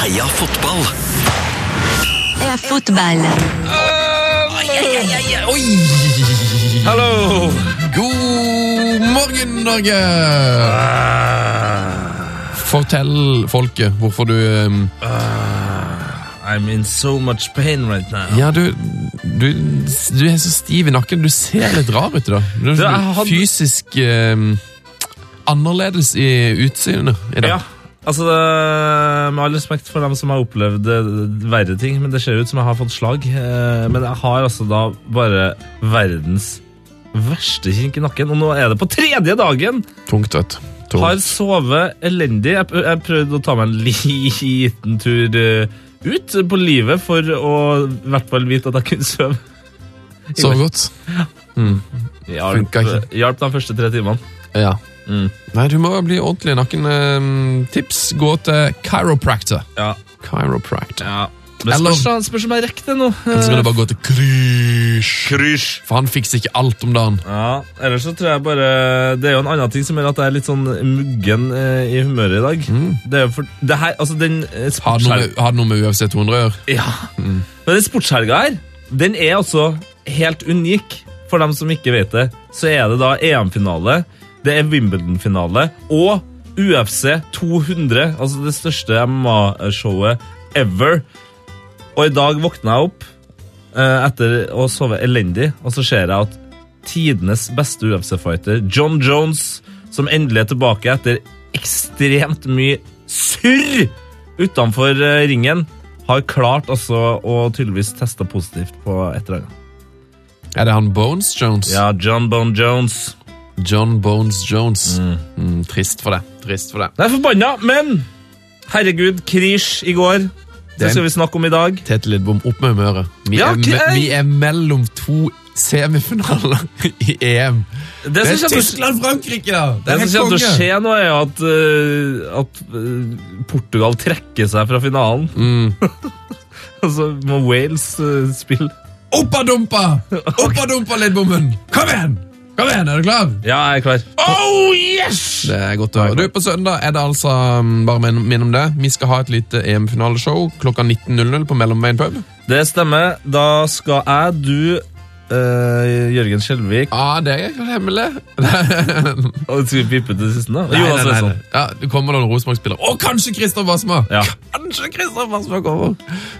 Heia fotball! Heia fotball. Oi! Hallo! God morgen, Norge! Fortell folket hvorfor du um, I'm in so much pain right now. Ja, du, du, du er så stiv i nakken. Du ser litt rar ut i dag. Du er Ja, jeg hadde- fysisk um, annerledes i utseendet i dag. Ja, altså Med all respekt for dem som har opplevd eh, verre ting, men det ser ut som jeg har fått slag. Eh, Men jeg har altså da bare verdens verste kink i nakken, og nå er det på tredje dagen! Tungt, vet. Tungt. Har sovet elendig. Jeg, jeg prøvde å ta meg en liten tur eh, ut på livet for å i hvert fall vite at jeg kunne sove. Sove godt? Ja. Funka ikke. hjalp de første tre timene. Ja. Mm. Nei, du må bli ordentlig nakken. Um, tips, gå til chiropractor. Ja, Chiropractor. ja. Men spørs, da, spørs om jeg rekker det nå. Eller så kan du bare gå til Krysj. Krysj. For han fikser ikke alt om dagen. Ja, ellers så tror jeg bare Det er jo en annen ting som gjør at jeg er litt sånn muggen eh, i humøret i dag. Det er jo for Det her, altså den eh, Har det noe noe med UFC 200 å gjøre? Ja. Men den sportshelga her, den er altså helt unik. For dem som ikke vet det, så er det da EM-finale, det er Wimbledon-finale og UFC 200, altså det største MMA-showet ever. Og i dag våkna jeg opp eh, etter å sove elendig, og så ser jeg at tidenes beste UFC-fighter, John Jones, som endelig er tilbake etter ekstremt mye surr utenfor eh, ringen, har klart altså å tydeligvis teste positivt på et eller annet. Er det han Bones Jones? Ja, John Bone Jones. John Bones Jones. Mm, trist for deg. Trist for det. Det er forbanna, men herregud, Krish i går. Det skal vi snakke om i dag. Tete Lidbom, opp med humøret. Vi, Ja, er, vi er mellom to semifinaler i EM. Det Det er Tyskland-Frankrike, da! Det det som kommer til å skje nå, er at, uh, at eh, Portugal trekker seg fra finalen. Mm. Og så må Wales uh, spille. Oppa dumpa! Oppa dumpa, Lidbommen! Kom igjen! Kom igjen, Er du klar? Ja, jeg er klar. Oh, yes! Det er godt å høre. Du, På søndag er det altså um, bare minn om det. Vi skal ha et lite EM-finaleshow klokka 19.00 på Mellomveien pub. Det stemmer. Da skal jeg, du, eh, Jørgen Skjelvik Ja, det er hemmelig. Og Skal vi pippe til det siste, da? Nei, Jonas nei. Ja, det kommer noen Rosenborg-spillere. Og kanskje Christer Basma! Ja. Kanskje Christer Basma kommer!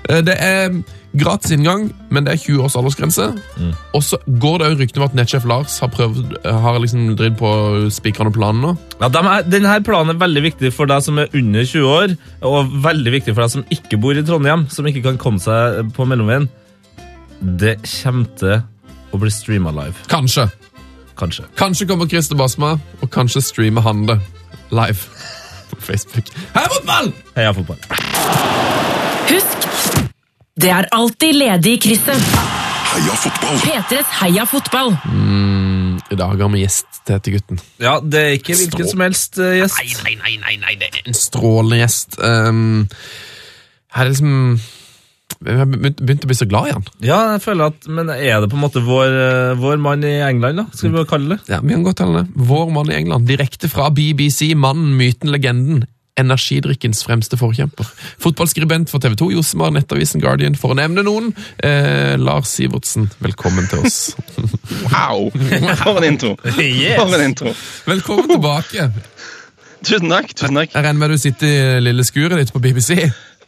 Eh, Det er gratis inngang, men det er 20 års aldersgrense. Mm. Og så går det rykter om at nettsjef Lars har prøvd Har liksom dridd på spikrende planen nå. Ja, de denne planen er veldig viktig for deg som er under 20 år, og veldig viktig for deg som ikke bor i Trondheim, som ikke kan komme seg på mellomveien. Det kommer til å bli streama live. Kanskje. Kanskje. Kanskje kommer Christer Basma, og kanskje streamer han det live på Facebook. Heia fotball! Heia fotball. Husk, det er alltid ledig i krysset. Heia fotball! P3s Heia fotball. I dag har vi gjest til dette gutten. Ja, det er ikke hvilken som helst uh, gjest. Nei, nei, nei, nei, det er en strålende gjest. Um, her er liksom Jeg har begynt, begynt å bli så glad i han. Ja, jeg føler at, Men er det på en måte vår, eh, vår mann i England, da? Skal vi bare kalle det? Ja, vi kan godt kalle det. Vår mann i England. Direkte fra BBC. Mannen, myten, legenden. Energidrikkens fremste forkjemper. Fotballskribent for TV 2, Josmar, Nettavisen, Guardian, for å nevne noen. Eh, Lars Sivertsen, velkommen til oss. Wow! For en intro. Yes. For en intro. Velkommen tilbake. Tusen takk. tusen takk. Jeg regner med du sitter i lille skuret ditt på BBC.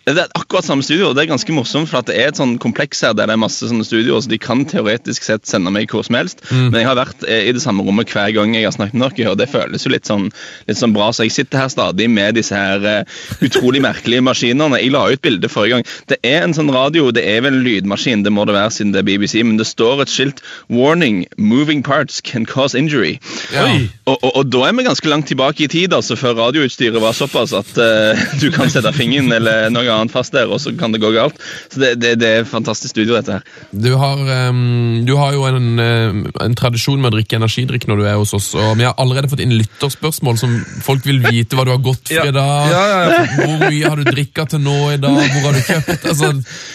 Det er akkurat samme studio, og det er ganske morsomt, for at det er et sånn kompleks her der det er masse sånne studioer, så de kan teoretisk sett sende meg hvor som helst. Men jeg har vært eh, i det samme rommet hver gang jeg har snakket med dere, og det føles jo litt sånn, litt sånn bra. Så jeg sitter her stadig med disse her uh, utrolig merkelige maskinene. Jeg la ut bilde forrige gang. Det er en sånn radio, det er vel en lydmaskin, det må det være siden det er BBC, men det står et skilt 'Warning, moving parts can cause injury'. Ja. Og, og, og da er vi ganske langt tilbake i tid, altså før radioutstyret var såpass at uh, du kan sette fingeren eller noe annet fast der, og så kan det gå galt. Så det, det, det er et fantastisk studio, dette her. Du har, um, du har jo en, eh, en tradisjon med å drikke energidrikk når du er hos oss, og vi har allerede fått inn lytterspørsmål som folk vil vite hva du har gått for i dag. Ja, ja, ja. Hvor mye har du drikka til nå i dag? Hvor har du kjøpt? Altså,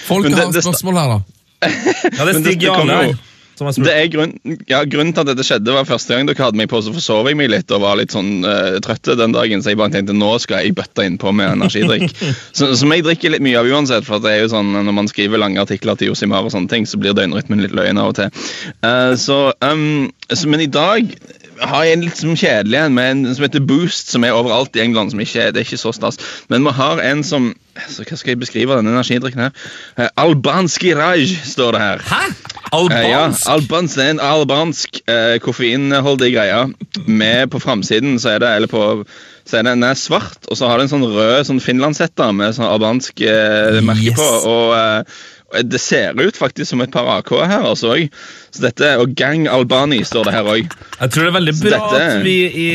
folk det- har spørsmål her, da. Ja, det er Stig Jane er grunn, ja, Grunnen til at dette skjedde, var første gang dere hadde meg på, så forsov jeg meg litt og var litt sånn uh, trøtte den dagen, så jeg bare tenkte nå skal jeg bøtte innpå med energidrikk. som jeg drikker litt mye av uansett, for at det er jo sånn når man skriver lange artikler til Josimar og sånne ting, så blir døgnrytmen litt løgn av og til. Uh, så, um, så, men i dag har jeg en litt sånn kjedelig en med en som heter Boost, som er overalt i England. som ikke, Det er ikke så stas. Men vi har en som så Hva skal jeg beskrive denne energidrikken her? Eh, Albanski Raj, står det her. Hæ? Eh, ja, Albansk? albansk, det er en albansk eh, koffeinholdig greie. Med på framsiden så er det eller på, så er det, den er svart, og så har det en sånn rød sånn finlandshette med sånn albansk eh, merke Yes. på. Og, eh, og det ser ut faktisk som et par AK-er her. Altså, også. så dette, Og Gang Albani står det her òg. Jeg tror det er veldig bra dette- at vi i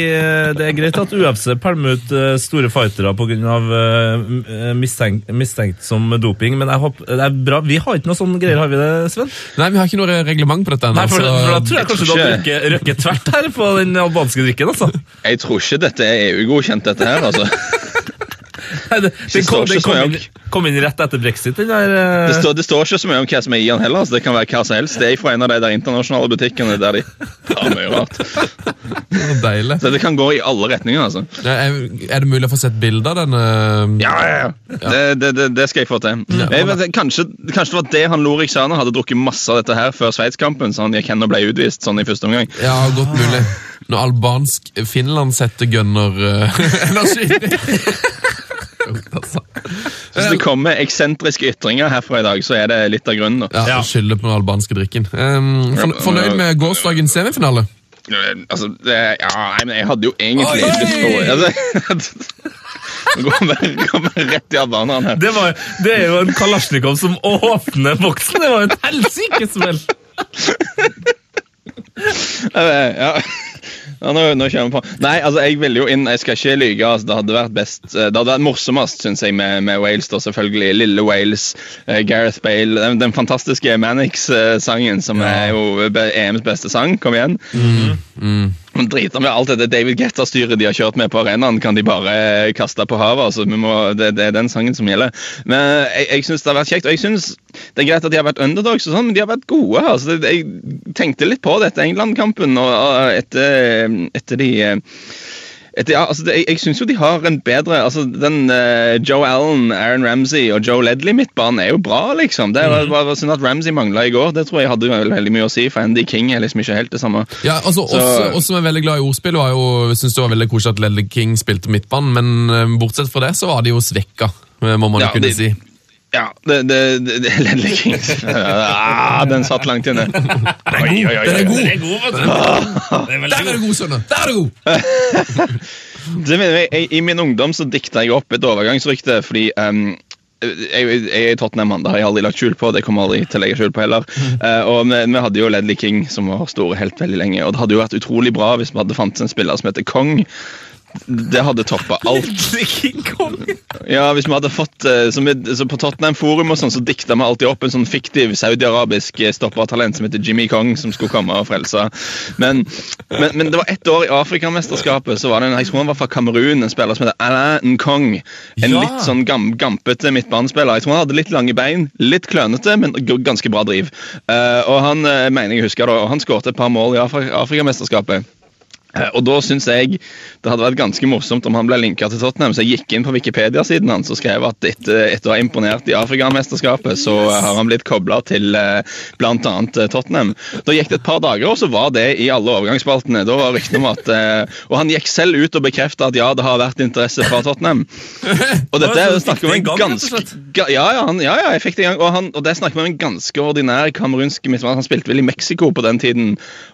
Det er greit at UFC pælmer ut eh, store fightere pga. Uh, mistenkt, mistenkt som doping, men jeg håper, det er bra. Vi har ikke noe sånn greier, har vi det, Sven? Nei, vi har ikke noe reglement på dette ennå. Nei, for, så- for da tror jeg kanskje du hadde røkket- røkket tvert her på den albanske drikken. altså. Jeg tror ikke dette er EU-godkjent, dette her. altså. Det, kom, står ikke kom, inn, kom inn rett etter brexit, den der. eh, Det står, det står ikke så mye om hva som er i den heller. altså Det kan være hva som helst. Det er fra en av de der internasjonale butikkene der de har mye rart. Det Deilig. Så det kan gå i alle retninger. altså. Er er det mulig å få sett bilde av denne? Ja, ja, ja. Det, det, det, det skal jeg få til. Jeg vet, kanskje, kanskje det var det han Lorik sa. Han hadde drukket masse av dette her før Sveitskampen, så han gikk hen og ble utvist sånn i første omgang. Ja, godt mulig. Når albansk Finland setter gunner uh, energi. altså. Hvis det kommer eksentriske ytringer herfra i dag, så er det litt av grunnen. da. Ja, Ja. Skylder på den albanske drikken. Um, for, fornøyd med gårsdagens semifinale? Altså, det, ja, nei, men jeg hadde jo egentlig Oi! lyst på altså, går rett i albaneren her. Det, var, det er jo en kalasjnikov som åpner boksen! Det var jo et helsikesmell! Eh, Ja. Ja, nå, nå kjører vi på. Nei, altså, jeg ville jo inn Jeg skal ikke lyge. Altså, det hadde vært best eh, Det hadde vært morsomst, syns jeg, med, med Wales. da, selvfølgelig. Lille Wales, uh, Gareth Bale. Den, den fantastiske Mannix-sangen, som er jo EMs beste sang. Kom igjen. Men Driter med alt dette David Guetta-styret de har kjørt med på arenaen, kan de bare kaste på havet. altså må, det, det er den sangen som gjelder. Men jeg, jeg syns det har vært kjekt. Og jeg synes det er greit at de har vært underdogs, og sånn, men de har vært gode. altså det, Jeg tenkte litt på dette England-kampen og og etter, etter de etter, ja, altså det, jeg, jeg syns jo de har en bedre altså den uh, Joe Allen, Aaron Ramsey og Joe Ledley midtbanen er jo bra, liksom. Det var, var, var synd at Ramsey mangla i går. Det tror jeg hadde veldig, mye å si, for Andy King er liksom ikke helt det samme. Ja, altså, Så- oss, som er veldig glad i ordspill, var jo, synes det var veldig koselig at Ledley King spilte midtbanen, men eh, bortsett fra det så var de jo svekka, eh, må man Ja, kunne de- si. Ja, det, det, det, Ledley King ah, Den satt langt inne. Oi, oi, oi, Den er god! Det er god, vet du. Er Der er du god, Sønne! Der er du god! Det mener jeg, jeg, I min ungdom så dikta jeg opp et overgangsrykte fordi um, jeg, jeg er i Tottenham, det har jeg aldri lagt skjul på. Det kommer aldri til å legge skjul på heller. Uh, og vi, vi hadde jo Ledley King, som var store helt veldig lenge. Og det hadde jo vært utrolig bra hvis vi hadde fantes en spiller som heter Kong. Det hadde toppa alt. Ja, hvis vi hadde fått eh, vi, så På Tottenham Forum og sånn, så dikta vi alltid opp en sånn fiktiv saudiarabisk eh, stoppertalent som heter Jimmy Kong, som skulle komme og frelse. Men, men, men det var ett år i Afrikamesterskapet, så var det en, jeg tror han var fra Kamerun, en spiller som heter Alain Nkong. En Ja. litt sånn gam, gampete midtbanespiller. Jeg tror han hadde litt lange bein, litt klønete, men ganske bra driv. Uh, og han mener jeg husker da, og han skåret et par mål i Afri Afrikamesterskapet. Eh, Og da syns jeg det hadde vært ganske morsomt om han ble linka til Tottenham. Så jeg gikk inn på Wikipedia-siden hans og skrev at etter, etter å ha imponert i Afrikamesterskapet, så har han blitt kobla til eh, bl.a. Tottenham. Da gikk det et par dager, og så var det i alle overgangsspaltene. Da var ryktene om at eh, Og han gikk selv ut og bekrefta at ja, det har vært interesse fra Tottenham. Og dette du snakker vi om en ganske ja, ja, han, ja, ja, jeg fikk det i gang. Og, han, og det snakker vi om en ganske ordinær kamerunsk midtmann. Han spilte vel i Mexico på den tiden.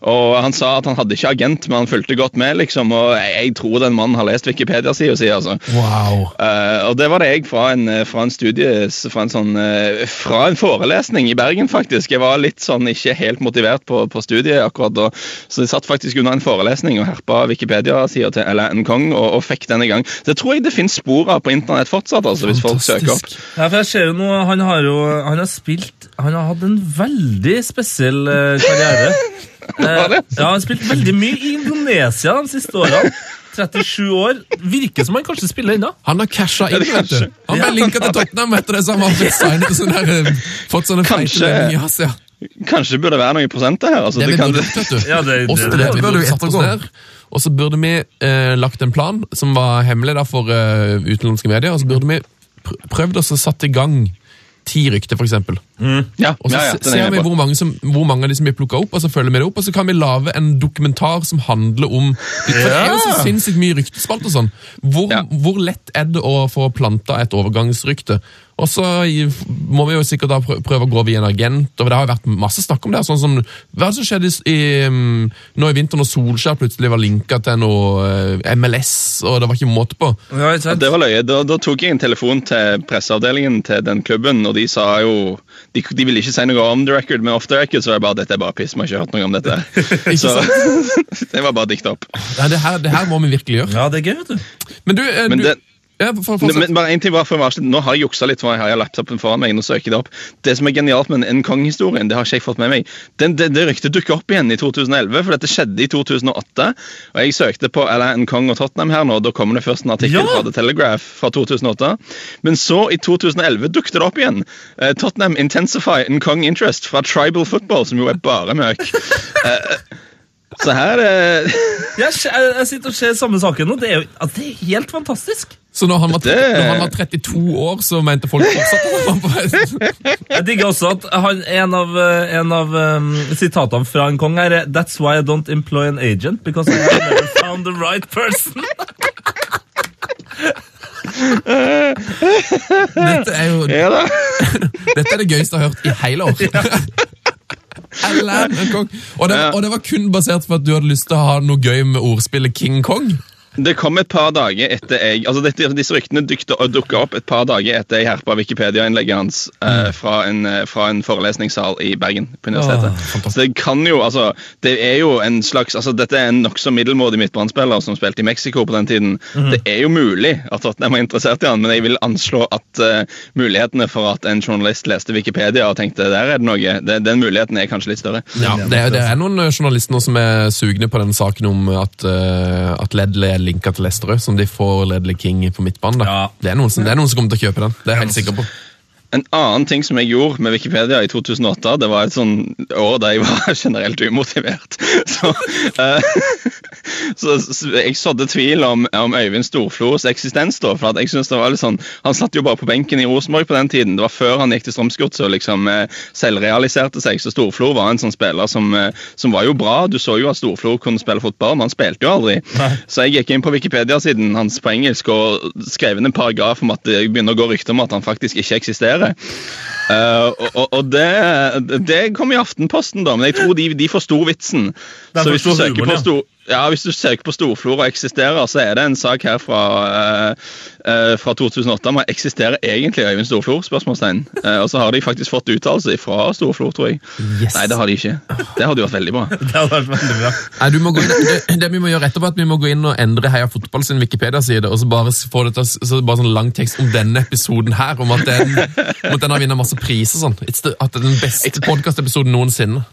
Og han sa at han hadde ikke agent, men han fulgte godt med, liksom. Og jeg, jeg tror den mannen har lest Wikipedia-sida si, altså. Wow. Uh, og det var det jeg fra en, fra en studie fra en, sånn, uh, fra en forelesning i Bergen, faktisk. Jeg var litt sånn ikke helt motivert på, på studiet akkurat da. Så jeg satt faktisk under en forelesning og herpa Wikipedia-sida til Alain Kong og, og fikk den i gang. Det tror jeg det finnes spor av på internett fortsatt, altså, hvis folk søker opp. Ja, for jeg ser jo nå, Han har jo han har spilt Han har hatt en veldig spesiell eh, karriere. Det? ja, Han har spilt veldig mye i Indonesia de siste årene. 37 år. Virker som han kanskje spiller ennå. Han har casha inn, vet du. Han ble Ja. linka til Tottenham etter det, så han har blitt signet sånne eh, fått sånne feite i Asia. kanskje burde det være noen prosenter her. Altså, Det det kan, burde vet du. Ja, det- Også det- det, det det, det, ned, og så burde vi eh, lagt en plan som var hemmelig da, for eh, utenlandske medier, og så burde vi prøvd oss å satt i gang ti rykter, for eksempel. ja, Og så ja, ja, er ser vi hvor mange, som, hvor mange av de som blir plukka opp, og så følger vi det opp. Og så kan vi lage en dokumentar som handler om For det er jo så sinnssykt mye ryktespalt og sånn. Hvor, hvor lett er det å få planta et overgangsrykte? Og så må vi jo sikkert da prøve å gå via en agent, og det har jo vært masse snakk om det. Sånn som, hva er det som skjedde i, um, nå i vinter når Solskjær plutselig var linka til noe eh, MLS, og det var ikke måte på? Ja? Det var løye. Da, da tok jeg en telefon til presseavdelingen til den klubben, og de sa jo De, de ville ikke si noe om the record, men off the record så var det bare dette er bare piss. Vi har ikke hørt noe om dette. Så det var bare dikta opp. Nei, det her, det her må vi virkelig gjøre. Ja, det er gøy, vet du. Men du, eh, Men du det- ja, for, for, Men, men bare en ting bare for meg. Nå har jeg juksa litt, for jeg har laptopen foran meg. nå søker jeg Det opp. Det som er genialt med en Kong-historien, det har ikke jeg fått med meg. Den, det, det ryktet dukket opp igjen i 2011, for dette skjedde i 2008. Og jeg søkte på eller en Kong og Tottenham her nå, da kommer det først en artikkel Ja! fra The Telegraph fra 2008. Men så, i 2011, dukket det opp igjen. Eh, Tottenham Intensify en Kong Interest fra Tribal Football, som jo er bare møk. Eh, så her eh, Jeg, jeg, sitter og ser samme saken nå. Det er jo altså, det er helt fantastisk. Så når han, var, Det- når han var 32 år, så mente folk fortsatt at han var på Jeg digger også at han, en av, eh, en av um, sitatene fra en kong er That's why I don't employ an agent, because I never found the right person. Dette er jo Ja da. Dette er det gøyeste jeg har hørt i hele år. Alan Og det, Ja. og det var kun basert på at du hadde lyst til å ha noe gøy med ordspillet King Kong. Det kom et par dager etter jeg Altså dette, Disse ryktene dukka opp et par dager etter jeg herpa Wikipedia-innlegget hans eh, fra, en, eh, fra en forelesningssal i Bergen. på universitetet. Ah, så det kan jo altså Det er jo en slags altså Dette er en nokså middelmådig midtbanespiller som spilte i Mexico på den tiden. Det er jo mulig at Tottenham var interessert i han, men jeg vil anslå at uh, mulighetene for at en journalist leste Wikipedia og tenkte der er det noe, det, den muligheten er kanskje litt større. Ja, det, er, det er noen journalister som er sugne på den saken om at, uh, at Ledley er linka til Leicester, som de får Ledley King på midtbanen. Ja. Det, er som, det er noen som kommer til å kjøpe den. Det er jeg helt sikker på. En annen ting som jeg gjorde med Wikipedia i 2008, det var et sånn år da jeg var generelt umotivert. Så, uh, så, så jeg sådde tvil om, om Øyvind Storflos eksistens. da, for at jeg synes det var litt sånn, Han satt jo bare på benken i Rosenborg på den tiden. Det var før han gikk til Strømsgodset og liksom uh, selvrealiserte seg. Så Storflo var en sånn spiller som, uh, som var jo bra. Du så jo at Storflo kunne spille fotball, men han spilte jo aldri. Så jeg gikk inn på Wikipedia-siden hans på engelsk og skrev inn en paragraf om at det begynner å gå rykter om at han faktisk ikke eksisterer. Eh, og og, og det, det kom i Aftenposten, da, men jeg tror de, de forsto vitsen. Så hvis du, søker på stor, ja, hvis du søker på Storflora eksisterer, så er det en sak her fra, eh, eh, fra 2008 om eksisterer egentlig Øyvind Storflor? spørsmålstegn. Eh, og så har de faktisk fått uttalelse fra Storflor, tror jeg. Yes. Nei, det har de ikke. Det hadde jo vært veldig bra. Det hadde vært veldig bra. Nei, må gå inn, det, det vi må gjøre etterpå, er at vi må gå inn og endre Heia Fotball sin Wikipedia-side, og så bare få det til, så bare sånn lang tekst om denne episoden her, om at den, om at den har vunnet masse priser. sånn. The, at det er den beste podkastepisoden noensinne.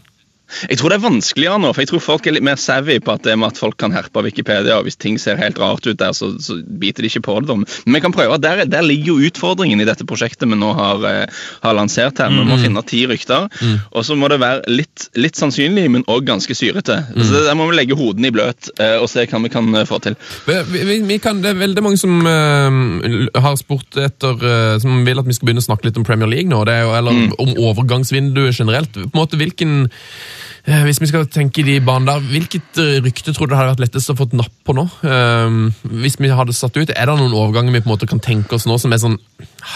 Jeg tror det er vanskeligere nå, for jeg tror folk er litt mer savvy på at det med at folk kan herpe Wikipedia, og hvis ting ser helt rart ut der, så, så biter de ikke på det. Men vi kan prøve. Der, der ligger jo utfordringen i dette prosjektet vi nå har, eh, har lansert her. Vi må finne ti rykter, og så må det være litt, litt sannsynlig, men òg ganske syrete. Så Der må vi legge hodene i bløt eh, og se hva vi kan eh, få til. Vi, vi, vi kan, det er veldig mange som uh, har spurt etter uh, Som vil at vi skal begynne å snakke litt om Premier League nå, det er jo, eller om overgangsvinduet generelt. På en måte, hvilken eh, Hvis vi skal tenke i de banene der, hvilket eh, rykte tror du hadde vært lettest å få et napp på nå? Eh, hvis vi hadde satt ut, Er det noen overganger vi på en måte kan tenke oss nå som er sånn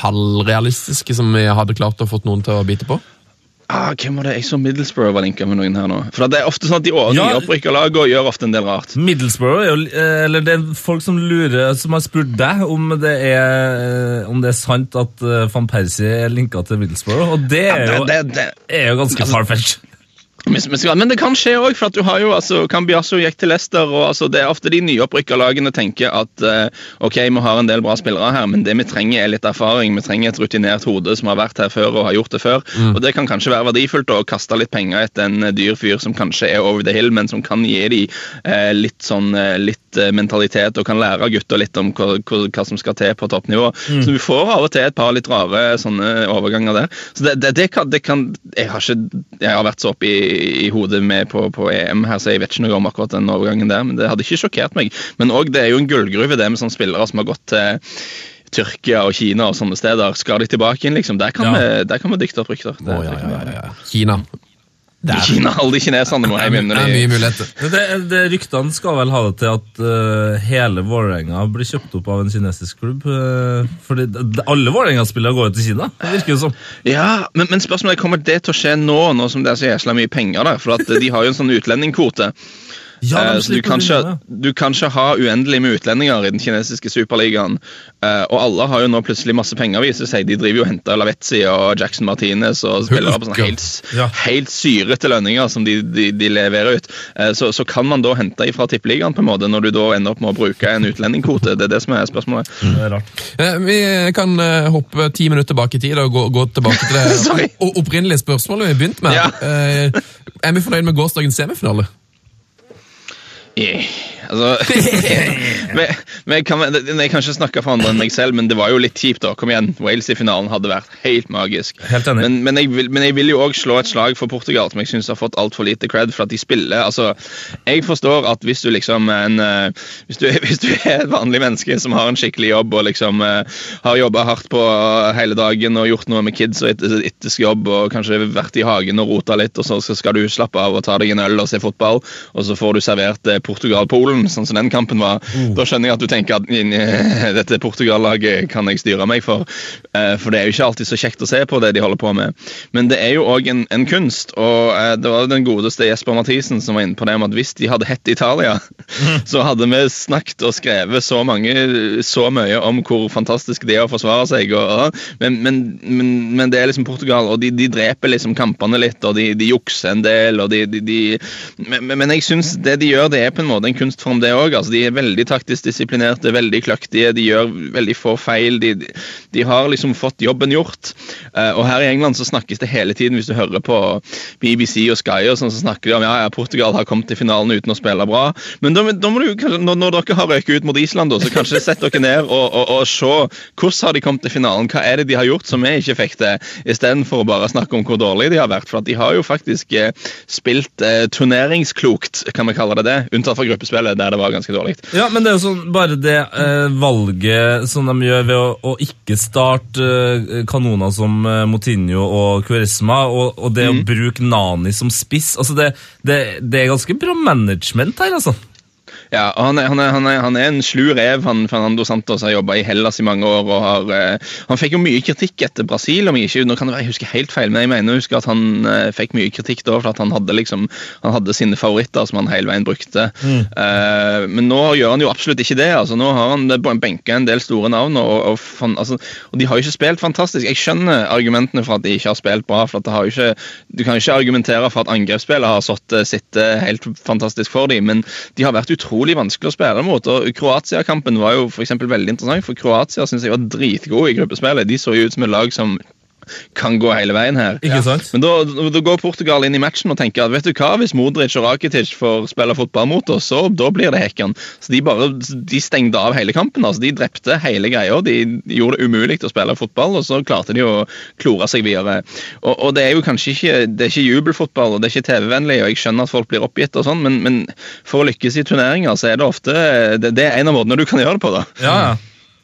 halvrealistiske, som vi hadde klart å få noen til å bite på? Ah, hvem var det? Jeg så Middlesbrough var linka med noen her nå. For det er ofte sånn at De Ja. nyopprykka lag og gjør ofte en del rart. Middlesbrough er jo eh, Eller det er folk som lurer Som har spurt deg om det er eh, Om det er sant at eh, Van Persie er linka til Middlesbrough, og det er jo, Det, det, det, er jo ganske farfetch. Men, det kan skje òg, for at du har jo altså Cambiasso gikk til Leicester, og altså, det er ofte de nyopprykka lagene tenker at uh, ok, vi har en del bra spillere her, men det vi trenger er litt erfaring. Vi trenger et rutinert hode som har vært her før og har gjort det før. Og det kan kanskje være verdifullt å kaste litt penger etter en eh, dyr fyr som kanskje er over the hill, men som kan gi de uh, litt sånn uh, litt eh, mentalitet og kan lære gutta litt om hva, hva, som skal til på toppnivå. Så du får av og til et par litt rare sånne overganger der. Så det, det, det, kan, det kan Jeg har ikke jeg har vært så opp i, i hodet med på, på EM her, så jeg vet ikke noe om akkurat den overgangen der. Men det hadde ikke sjokkert meg. Men òg det er jo en gullgruve, det med sånne spillere som har gått til Tyrkia og Kina og sånne steder. Skal de tilbake inn, liksom? Der kan, Ja. vi, der kan vi dikte opp rykter. Oh, ja, ja, ja, ja. Kina. Det er, Kina, alle de kineserne må hjem igjen. det er mye muligheter. Det, det Ryktene skal vel ha det til at uh, hele Vålerenga blir kjøpt opp av en kinesisk klubb. Uh, fordi alle Vålerenga-spillere går jo til Kina, det virker jo som. Ja, men, men spørsmålet er, kommer det til å skje nå, nå som det er så jæsla mye penger der? For at de har jo en sånn utlendingskvote. Ja, Eh, så du kan, ikke, du kan ikke ha uendelig med utlendinger i den kinesiske superligaen. Eh, og alle har jo nå plutselig masse penger, viser seg. De driver jo og henter Lavetzi og Jackson Martinez og spiller på sånne helt, Ja. helt syrete lønninger som de, de, de leverer ut. Eh, så, så kan man da hente ifra tippeligaen på en måte, når du da ender opp med å bruke en utlendingkvote. Det er det som er spørsmålet. Det er rart. Eh, Vi kan hoppe ti minutter tilbake i tid og gå, gå tilbake til det opprinnelige spørsmålet vi begynte med. Ja. Eh, Er vi fornøyd med gårsdagens semifinale? Yeah. Altså, men, men jeg, kan, jeg kan ikke snakke for andre enn meg selv, men det var jo litt kjipt. da, kom igjen, Wales i finalen hadde vært helt magisk. Helt. Men, men, jeg, vil, men jeg vil jo òg slå et slag for Portugal, som jeg syns har fått altfor lite cred for at de spiller. altså, Jeg forstår at hvis du liksom en, eh, hvis, du, hvis du er et vanlig menneske som har en skikkelig jobb og liksom eh, har jobba hardt på hele dagen og gjort noe med kids og etter, etter jobb og kanskje vært i hagen og rota litt, og så skal du slappe av og ta deg en øl og se fotball, og så får du servert eh, Portugal-Polen, sånn som den kampen var. Da skjønner jeg at du tenker at dette Portugal-laget kan jeg styre meg for. Eh, For det er jo ikke alltid så kjekt å se på det de holder på med. Men det er jo òg en, en kunst, og eh, det var den godeste Jesper Mathisen som var inne på det om at hvis de hadde hett Italia, så hadde vi snakket og skrevet så mange, så mye om hvor fantastisk det er å forsvare seg. Og, og, men, men, men, men det er liksom Portugal, og de, de dreper liksom kampene litt, og de, de jukser en del, og de, de, de men, jeg syns det de gjør, det er på en måte en kunstform, det òg. Altså, de er veldig taktisk disiplinerte, veldig kløktige, de gjør veldig få feil. De, de har liksom fått jobben gjort. Eh, og her i England så snakkes det hele tiden, hvis du hører på BBC og Sky, og sånn, så snakker de om ja, ja, Portugal har kommet til finalen uten å spille bra. Men da, da må du, når, når dere har røket ut mot Island, da, så kanskje sett dere ned og, og, og se hvordan har de kommet til finalen. Hva er det de har gjort som vi ikke fikk til, istedenfor å bare snakke om hvor dårlige de har vært. For at de har jo faktisk eh, spilt eh, turneringsklokt, kan vi kalle det det, unntatt fra gruppespillet, der det var ganske dårlig. Ja, men det er jo sånn, bare det eh, valget som de gjør ved å, å ikke starte eh, kanoner som eh, Motinho og Kveresma, og, og det å bruke Nani som spiss altså det, det, det er ganske bra management her, altså. Ja, han er, han er, han er, han er en slu rev. Han, Fernando Santos har jobba i Hellas i mange år. og har, uh, Han fikk jo mye kritikk etter Brasil. om jeg ikke, nå kan det være jeg husker helt feil, men jeg mener jeg husker at han uh, fikk mye kritikk da, for at han hadde liksom, han hadde sine favoritter som han hele veien brukte. Eh, men nå gjør han jo absolutt ikke det. altså Nå har han benka en del store navn, og, og, fan, altså, og de har jo ikke spilt fantastisk. Jeg skjønner argumentene for at de ikke har spilt bra. for at det har jo ikke, Du kan jo ikke argumentere for at angrepsspillet har sittet helt fantastisk for dem, men de har vært utrolig vanskelig å spille mot. og Kroatia-kampen var jo for veldig interessant, for Kroatia synes jeg var dritgode i gruppespillet. De så jo ut som et lag som kan gå hele veien her. Ikke sant? Men da, da går Portugal inn i matchen og tenker at vet du hva, hvis Modric og Rakitic får spille fotball mot oss, så da blir det hekken. Så de bare de stengte av hele kampen. altså De drepte hele greia. De gjorde det umulig å spille fotball, og så klarte de å klore seg videre. Og, og det er jo kanskje ikke det er ikke jubelfotball, og det er ikke TV-vennlig, og jeg skjønner at folk blir oppgitt og sånn, men, men for å lykkes i turneringer, så er det ofte det, det er en av måtene du kan gjøre det på, da. Ja, ja.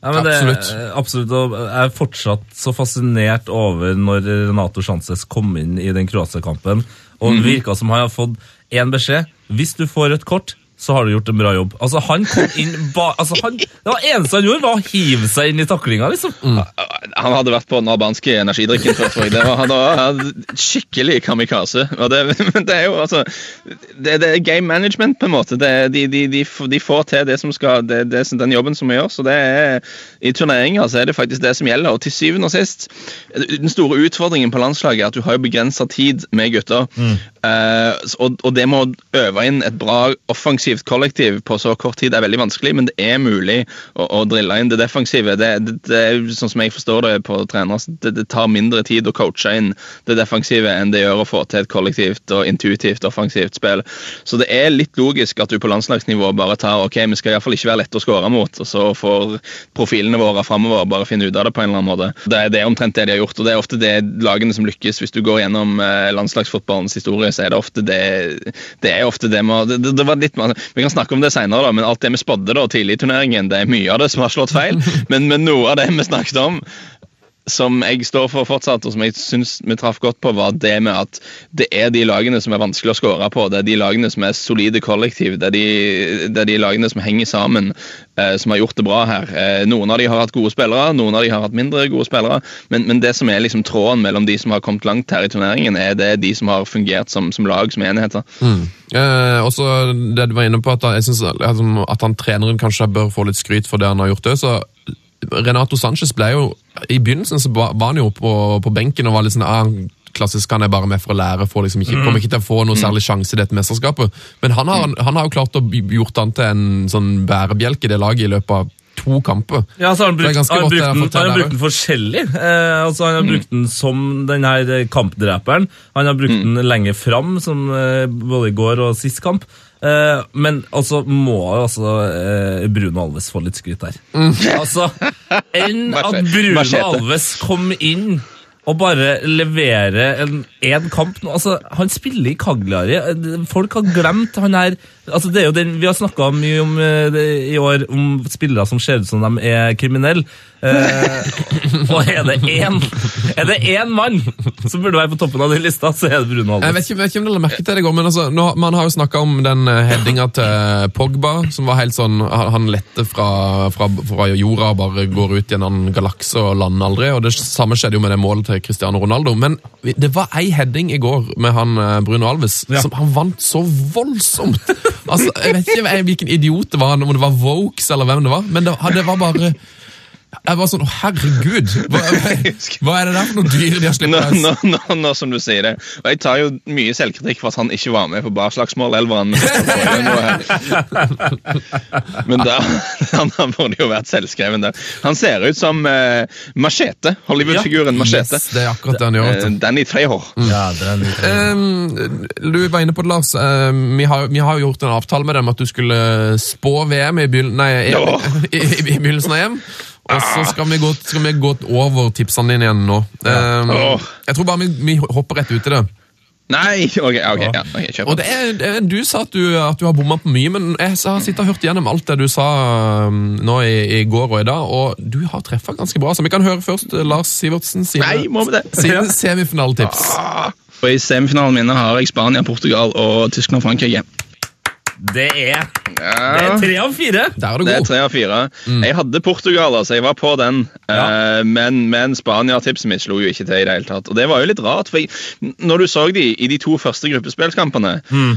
Ja, men det, Absolutt. absolutt. Og jeg er fortsatt så fascinert over når Renato Sanchez kom inn i den Kroatia-kampen, og det virka som han har fått én beskjed. Hvis du får rødt kort, så har du gjort en bra jobb. Altså, han kom inn ba, altså, han, Det var eneste han gjorde, var å hive seg inn i taklinga, liksom. Han hadde vært på den albanske energidrikken før, tror jeg. Det var, han var skikkelig kamikaze. Og det, det er jo altså Det, det er game management, på en måte. Det, de, de, de, de får til det som skal, det, det, den jobben som vi gjør. Så det er, I turneringer så er det faktisk det som gjelder. Og til syvende og sist Den store utfordringen på landslaget er at du har jo begrensa tid med gutter. Eh, og, og det med å øve inn et bra offensivt kollektiv på så kort tid er veldig vanskelig, men det er mulig å, å drille inn det defensive. Det, det, det sånn som jeg forstår det på trenere, det, det tar mindre tid å coache inn det defensive enn det gjør å få til et kollektivt og intuitivt offensivt spill. Så det er litt logisk at du på landslagsnivå bare tar ok, vi skal iallfall ikke være lette å skåre mot, og så får profilene våre framover bare finne ut av det på en eller annen måte. Det er, det omtrent det de har gjort, og det er ofte det lagene som lykkes. Hvis du går gjennom eh, landslagsfotballens historie, så er det ofte det det er ofte det med det, det var litt, Vi kan snakke om det senere, men alt det vi spådde tidlig i turneringen, det er mye av det som har slått feil. Men, men noe av det vi snakket om, som jeg står for fortsatt, og som jeg syns vi traff godt på, var det med at det er de lagene som er vanskelig å skåre på. Det er de lagene som er solide kollektiv. Det er de, det er de lagene som henger sammen, eh, som har gjort det bra her. Eh, noen av de har hatt gode spillere, noen av de har hatt mindre gode spillere. Men, men det som er liksom tråden mellom de som har kommet langt her i turneringen, er det de som har fungert som, som lag, som enheter. Mm. Eh, også det du var inne på, at, jeg synes, altså, at han treneren kanskje bør få litt skryt for det han har gjort det, så Renato Sanchez ble jo I begynnelsen så var han jo på, på benken og var litt sånn ah, Klassisk han er bare med for å lære, får liksom ikke, kommer ikke til å få noe særlig sjanse i dette mesterskapet. Men han har, han har jo klart å gjort han til en sånn bærebjelke i det laget i løpet av to kamper. Ja, så har han brukt, han har brukt, eh, den, fått han har brukt den forskjellig. Eh, altså Han har brukt den som den her kampdreperen. Han har brukt den lenger fram, som eh, både i går og sist kamp. Eh, men altså må altså uh, Bruno Alves få litt skryt der. Altså, Enn at Bruno. Alves kom inn og bare levere en, en kamp nå. Altså, Han spiller i Cagliari. Folk har glemt han her altså, det er jo den, Vi har snakka mye om eh, det, i år om spillere som ser ut som de er kriminelle. Eh, og er det én Er det én mann som burde være på toppen av den lista, så er det Bruno Jeg vet Alves. ikke, vet ikke om dere la merke til det i går, men altså, nå, man har jo snakka om den eh, headinga til Pogba, som var helt sånn Han letter lette fra, fra, fra jorda og bare går ut i en annen galakse og lander aldri. og Det samme skjedde jo med det målet til Cristiano Ronaldo. Men det var ei heading i går med han eh, Bruno Alves Ja. som han vant så voldsomt! Altså, Jeg vet ikke eh, hvilken idiot det var, om det var Vokes eller hvem det var, men det, det var bare jeg var sånn, å herregud, hva, hva er det der for noen dyr de har slitt sluppet? Nå, nå, nå, nå som du sier det. Og jeg tar jo mye selvkritikk for at han ikke var med på barslagsmål-elveren. Men da, han, han burde jo vært selvskreven der. Han ser ut som uh, Machete. Hollywood-figuren Machete. Yes, det er akkurat det han gjør. du. Eh, Danny Trejo. Ja, det er en- Um, du var inne på det, Lars. Uh, vi, har, vi har jo gjort en avtale med dem at du skulle spå VM i, begynnelsen- nei, i, Ja. i, i, i begynnelsen av EM. Og så skal vi, gå, skal vi gå over tipsene dine igjen nå. Um, jeg tror bare vi, vi hopper rett ut i det. Nei, ok, ok, ja, okay kjør på. Du sa at du, at du har bomma på mye, men jeg har sittet og hørt gjennom alt det du sa um, nå i, i går og i dag, og du har treffa ganske bra. Så vi kan høre først eh, Lars Sivertsen sine, Nei, må vi det? sine semifinaletips. Og I semifinalen mine har jeg Spania, Portugal og Tyskland og Frankrike. Det er, det er tre av fire! Der er du Det er tre av fire. Jeg hadde Portugal, altså. Jeg var på den. Ja. Eh, men, men Spania-tipset mitt slo jo ikke til i det hele tatt. Og det var jo litt rart, for jeg, når du så de i de to første gruppespillskampene,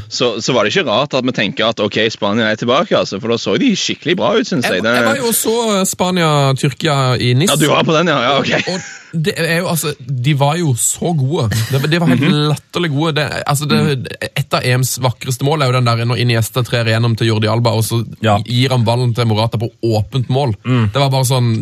så, så var det ikke rart at vi tenker at ok, Spania er tilbake, altså. For da så de skikkelig bra ut, syns Jeg, jeg. Det- jeg var jo og så Spania-Tyrkia i NIS. Ja, du var på den, ja? ja ok. Og det er jo, altså, De var jo så gode. De, de var helt latterlig gode. Det, altså, det, et av EMs vakreste mål er jo den der når Iniesta trer igjennom til Jordi Alba, og så Ja. gir han ballen til Morata på åpent mål. Det var bare sånn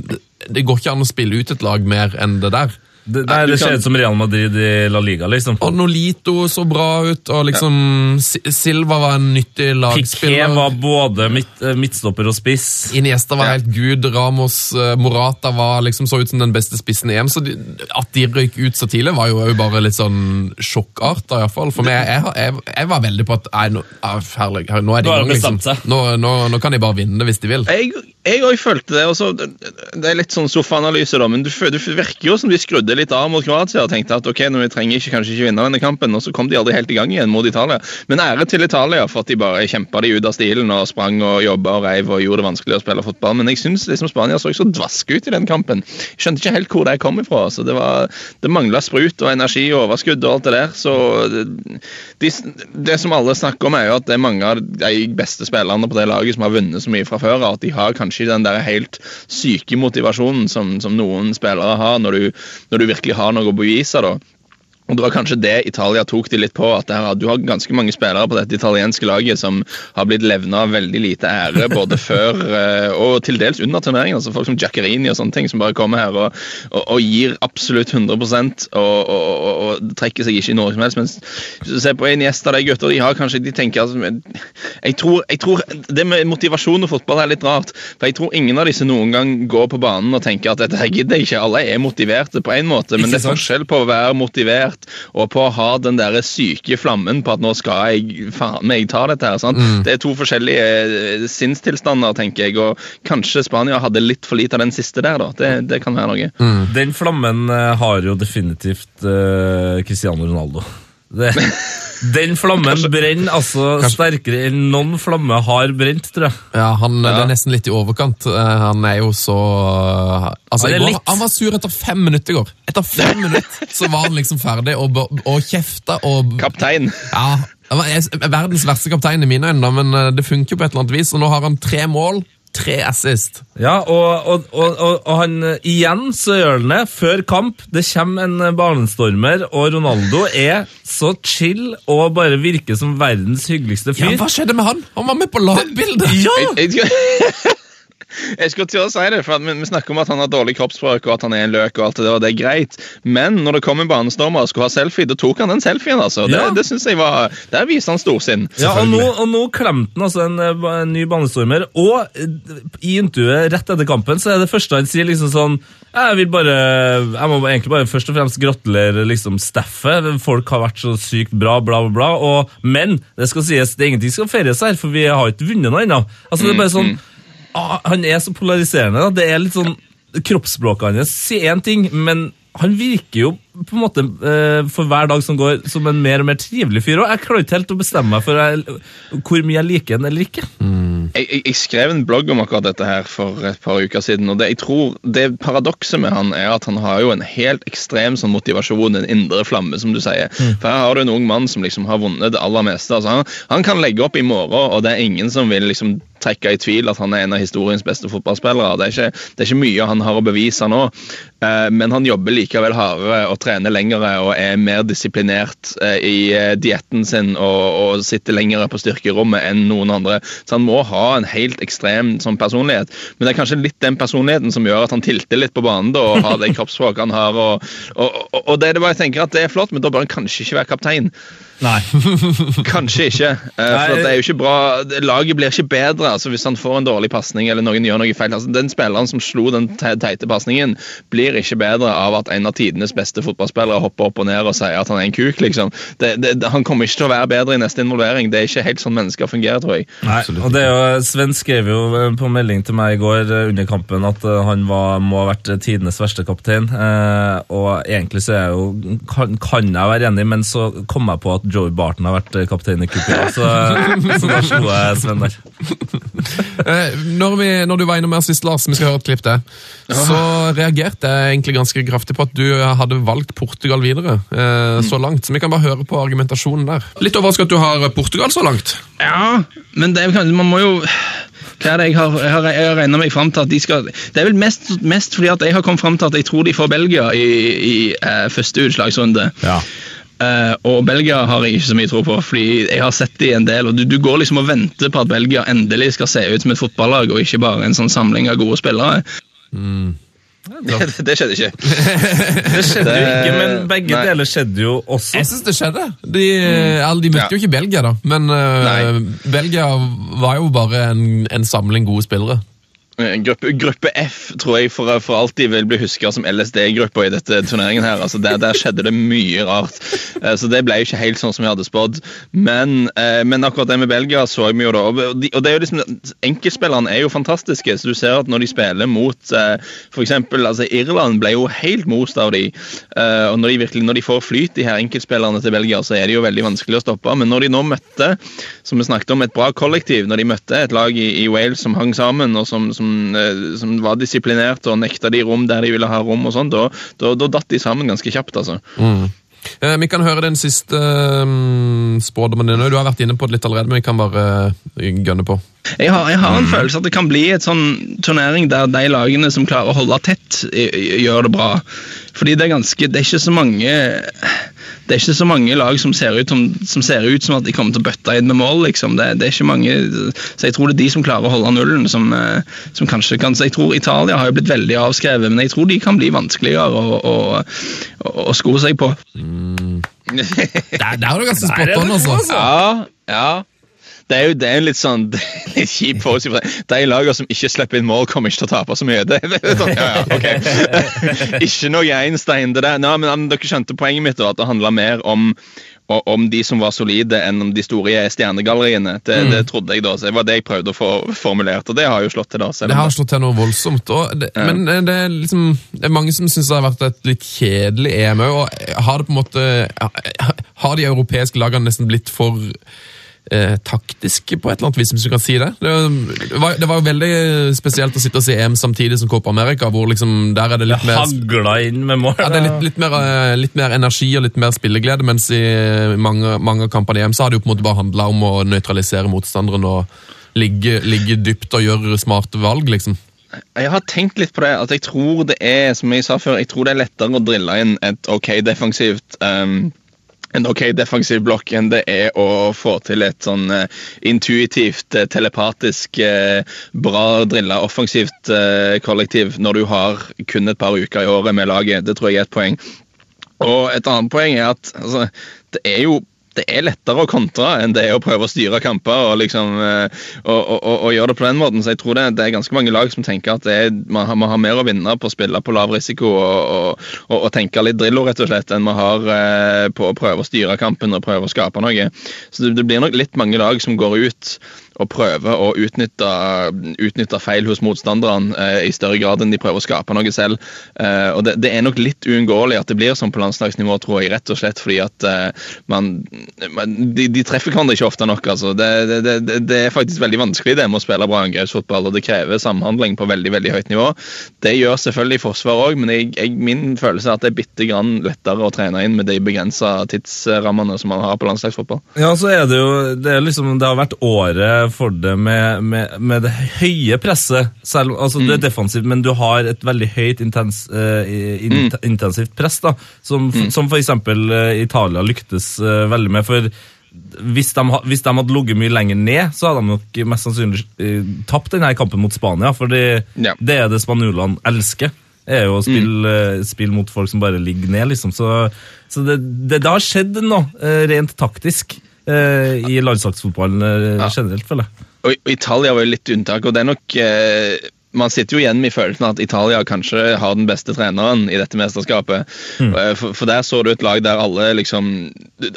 Det går ikke an å spille ut et lag mer enn det der. Det, nei, det ser kan- ut som Real Madrid i La Liga, liksom. Og Nolito så bra ut, og liksom ja. Silva var en nyttig Piqué Piquet var både midt, eh, midtstopper og spiss. Iniesta var helt gud, Ramos, eh, Morata var liksom så ut som den beste spissen i EM. Så de, at de røyk ut så tidlig, var jo bare litt sånn sjokkarta, iallfall. For meg, jeg, jeg, jeg var veldig på at nei, nå, ah, herlig, nå er de Nå i gang, liksom. Nå, nå, nå kan de bare vinne det hvis de vil. Jeg òg følte det. Også, det er litt sånn sofaanalyse, da, men du, du virker jo som de skrudde litt av mot Kroatia og tenkte at ok, nå vi trenger ikke, kanskje ikke vinne denne kampen, og så kom de aldri helt i gang igjen mot Italia. Men ære til Italia for at de bare kjempa de ut av stilen og sprang og jobba og reiv og gjorde det vanskelig å spille fotball. Men jeg syns liksom Spania så så dvaske ut i den kampen. Jeg skjønte ikke helt hvor de kom ifra. så Det, var- det mangla sprut og energi og overskudd og alt det der. så de, det som alle snakker om, er jo at det er mange av de beste spillerne på det laget som har vunnet så mye fra før, at de har kanskje den der helt syke motivasjonen som, som noen spillere har når du, når du virkelig har noe å bevise. da. Og det var kanskje det Italia tok de litt på. at det her, Du har ganske mange spillere på dette italienske laget som har blitt levna veldig lite ære både før eh, og til dels under turneringen. altså Folk som Giaccherini og sånne ting som bare kommer her og, og, og gir absolutt 100 og, og, trekker seg ikke i noe som helst. Du ser på av de gutta de har kanskje, de tenker altså, jeg, tror, jeg tror Det med motivasjon og fotball er litt rart. For jeg tror ingen av disse noen gang går på banen og tenker at dette gidder jeg ikke. Alle er motiverte på en måte, men det er forskjell på å være motivert og på å ha den der syke flammen på at nå skal jeg faen meg ta dette her. sant? Det er to forskjellige eh, sinnstilstander, tenker jeg, og kanskje Spania hadde litt for lite av den siste der, da. Det, det kan være noe. Den flammen eh, har jo definitivt uh, Cristiano Ronaldo. Det, den flammen brenner altså sterkere enn noen flamme har brent, tror jeg. Ja, han, Det er nesten litt i overkant. Eh, Han er jo så Altså, Han er går, han var sur etter fem minutter i går. Etter fem minutter så var han liksom ferdig og, og kjefta og Kaptein. Ja, han var jeg- verdens verste kaptein i mine øyne, men eh, det funker jo på et eller annet vis. Og nå har han tre mål, tre assist. Ja, og, og, og, og, og han igjen så gjør han det før kamp. Det kommer en barnestormer, og Ronaldo er så chill og bare virker som verdens hyggeligste Ja, fyr. Hva skjedde med han? Han var med på lagbildet! Ja! Jeg, skulle til å si det, for vi, snakker om at han har dårlig kroppsspråk og at han er en løk, og alt det der, og det er greit. Men når det kom en banestormer og skulle ha selfie, da tok han den selfien. altså. Det, Ja. det synes jeg var, Der viser han storsinn. Ja, og nå, og nå klemte han altså en, eh, en ny banestormer, og eh, i intervjuet rett etter kampen så er det første han sier liksom sånn Jeg vil bare, jeg må egentlig bare først og fremst gratulere liksom staffet. Folk har vært så sykt bra, bla, bla, bla. Og, men det skal sies, det er ingenting som skal feires her, for vi har ikke vunnet noe ennå. Altså, det er bare sånn ah, Han er så polariserende. Da. Det er litt sånn Kroppsspråket hans sier én ting, men han virker jo på en måte eh, for hver dag som går som en mer og mer trivelig fyr. Og jeg klarer ikke helt å bestemme meg for jeg, hvor mye jeg liker han eller ikke. Jeg, jeg, jeg skrev en blogg om akkurat dette her for et par uker siden. og det, jeg tror det Paradokset med han er at han har jo en helt ekstrem sånn motivasjon, en indre flamme, som du sier. For Her har du en ung mann som liksom har vunnet det aller meste. altså han, han kan legge opp i morgen, og det er ingen som vil liksom trekke i tvil at han er en av historiens beste fotballspillere. Det er ikke, det er ikke mye han har å bevise nå, eh, men han jobber likevel hardere og trener lengre og er mer disiplinert eh, i eh, dietten sin og, og sitter lengre på styrkerommet enn noen andre. Så han må ha en helt ekstrem sånn personlighet. Men det er kanskje litt den personligheten som gjør at han tilter litt på banen da, og har det kroppsspråket han har. Og, og, og, det er det bare jeg tenker at det er flott, men da bør han kanskje ikke være kaptein. Nei. Kanskje ikke. eh, For Nei. det er jo ikke bra Laget blir ikke bedre altså hvis han får en dårlig pasning eller noen gjør noe feil. Altså, den spilleren som slo den teite pasningen, blir ikke bedre av at en av tidenes beste fotballspillere hopper opp og ned og sier at han er en kuk. liksom. Det, det, han kommer ikke til å være bedre i neste involvering. Det er ikke helt sånn mennesker fungerer, tror jeg. Nei, og det er jo, Sven skrev jo eh, på melding til meg i går eh, under kampen at han var, må ha vært tidenes verste kaptein. Eh, og egentlig så er jeg jo, kan, kan jeg være enig, men så kom jeg på at Joey Barton har vært eh, kaptein i Cupia, så, så da slo jeg Sven der. Eh, når, vi, når du var innom her sist, Lars, vi skal høre et klipp til, så reagerte jeg egentlig ganske kraftig på at du hadde valgt Portugal videre eh, så langt. Så vi kan bare høre på argumentasjonen der. Litt overraska at du har Portugal så langt. Ja, men det man må jo hva er det jeg har, jeg har, jeg har regnet meg frem til at de skal Det er vel mest, mest fordi at jeg har kommet frem til at jeg tror de får Belgia i, i eh, første utslagsrunde. Eh, og Belgia har jeg ikke så mye tro på, fordi jeg har sett de en del. og Du, du går liksom og venter på at Belgia endelig skal se ut som et fotballag, og ikke bare en sånn samling av gode spillere. Det, det skjedde ikke. Det skjedde jo ikke, men begge Nei. deler skjedde jo også. Jeg syns det skjedde. De, eller, de møtte Ja. jo ikke Belgia, da, men uh, Belgia var jo bare en, en samling gode spillere. Eh, Gruppe, gruppe F tror jeg for, for alltid vil bli huska som LSD-gruppa i dette turneringen. her, altså der, der skjedde det mye rart. Eh, Så det ble ikke helt sånn som vi hadde spådd. Men, eh, men akkurat det med Belgia så vi jo da. Og de, og det er jo liksom, Enkeltspillerne er jo fantastiske. så du ser at Når de spiller mot for f.eks. Altså, Irland ble jo helt most av de. og når de virkelig, når de får flyt, de her enkeltspillerne til Belgia, så er det jo veldig vanskelig å stoppe. Men når de nå møtte som vi snakket om, et bra kollektiv, når de møtte et lag i, i Wales som hang sammen, og som, som, eh, som var disiplinert og nekta de rom der de ville ha rom, og sånn, da, da, da datt de sammen ganske kjapt. altså. Eh, vi kan høre den siste um, spådommen din. Du har vært inne på det litt allerede, men vi kan bare eh, gønne på. Jeg har, jeg har en følelse at det kan bli et sånn turnering der de lagene som klarer å holde tett, gjør det bra. Fordi det er ganske Det er ikke så mange det er ikke så mange lag som ser ut som, som, ser ut som at de kommer til å bøtte inn med mål. liksom. Det, det, er ikke mange, så Jeg tror det er de som klarer å holde nullen, som, eh, som kanskje kan så Jeg tror Italia har jo blitt veldig avskrevet, men jeg tror de kan bli vanskeligere å, å, å, å sko seg på. Mm. Der, der er du ganske spot on, altså. Ja, ja. Det er jo det er litt sånn litt kjip forutsigelse. De lagene som ikke slipper inn mål, kommer ikke til å tape så mye. Det, sånn, ja, ja, ok. ikke noe Einstein. Det der. Nei, men Dere skjønte poenget mitt, da, at det handla mer om om de som var solide, enn om de store stjernegalleriene. Det, mm. det, trodde jeg da, så det var det jeg prøvde å få formulert, og det har jo slått til. da. Det har slått til noe voldsomt. Det, ja. Men eh, det er, liksom, det er mange som syns det har vært et litt kjedelig EM òg. Har det på en måte Har de europeiske lagene nesten blitt for eh, taktisk på et eller annet vis, hvis du kan si det. Det var, det var jo veldig spesielt å sitte og se EM samtidig som Copa America, hvor liksom der er det litt det mer Hagla inn med mål. Ja, det er litt, litt, mer, eh, litt, mer, energi og litt mer spilleglede, mens i mange, mange av kampene i EM så har det jo på en måte bare handla om å nøytralisere motstanderen og ligge, ligge dypt og gjøre smarte valg, liksom. Jeg har tenkt litt på det. at Jeg tror det er som jeg sa før, jeg tror det er lettere å drille inn et OK defensivt um, en ok defensiv blokk enn det er å få til et sånn uh, intuitivt, uh, telepatisk, uh, bra drilla offensivt kollektiv når du har kun et par uker i året med laget. Det tror jeg er et poeng. Og et annet poeng er at altså, det er jo det er lettere å kontre enn det er å prøve å styre kamper og, liksom, eh, og, og, og, gjøre det på den måten. Så jeg tror det, det, er ganske mange lag som tenker at er, man, har, man, har, mer å vinne på å spille på lav risiko og, tenke litt Drillo, rett og slett, enn man har eh, på å prøve å styre kampen og prøve å skape noe. Så det, det blir nok litt mange lag som går ut og prøver å utnytte, utnytte feil hos motstanderne eh, i større grad enn de prøver å skape noe selv. Eh, og det, det, er nok litt uunngåelig at det blir sånn på landslagsnivå, tror jeg, rett og slett fordi at eh, man, man de, de, treffer hverandre ikke ofte nok. altså. Det, det, det, er faktisk veldig vanskelig det med å spille bra angrepsfotball, og det krever samhandling på veldig veldig høyt nivå. Det gjør selvfølgelig forsvar òg, men jeg, jeg, min følelse er at det er bitte grann lettere å trene inn med de begrensa tidsrammene som man har på landslagsfotball. Ja, så er det jo det, er liksom, det har vært året for det med, med, med det høye presset. Selv, altså mm. Det er defensiv, defensivt, men du har et veldig høyt intens, uh, in, mm. intensivt press, da, som, mm. som f.eks. Uh, Italia lyktes uh, veldig med. for hvis de, hvis de, hadde ligget mye lenger ned, så hadde de nok mest sannsynlig uh, tapt denne kampen mot Spania. For ja. det er det spanjolene elsker. er jo å spille, mm. spille, mot folk som bare ligger ned, liksom. Så, så det, det, det, har skjedd noe rent taktisk eh, i landslagsfotballen eh, generelt, føler jeg. Og Italia var jo litt unntak, og det er nok eh, man sitter jo igjen med følelsen at Italia kanskje har den beste treneren i dette mesterskapet. Mm. For, for, der så du et lag der alle liksom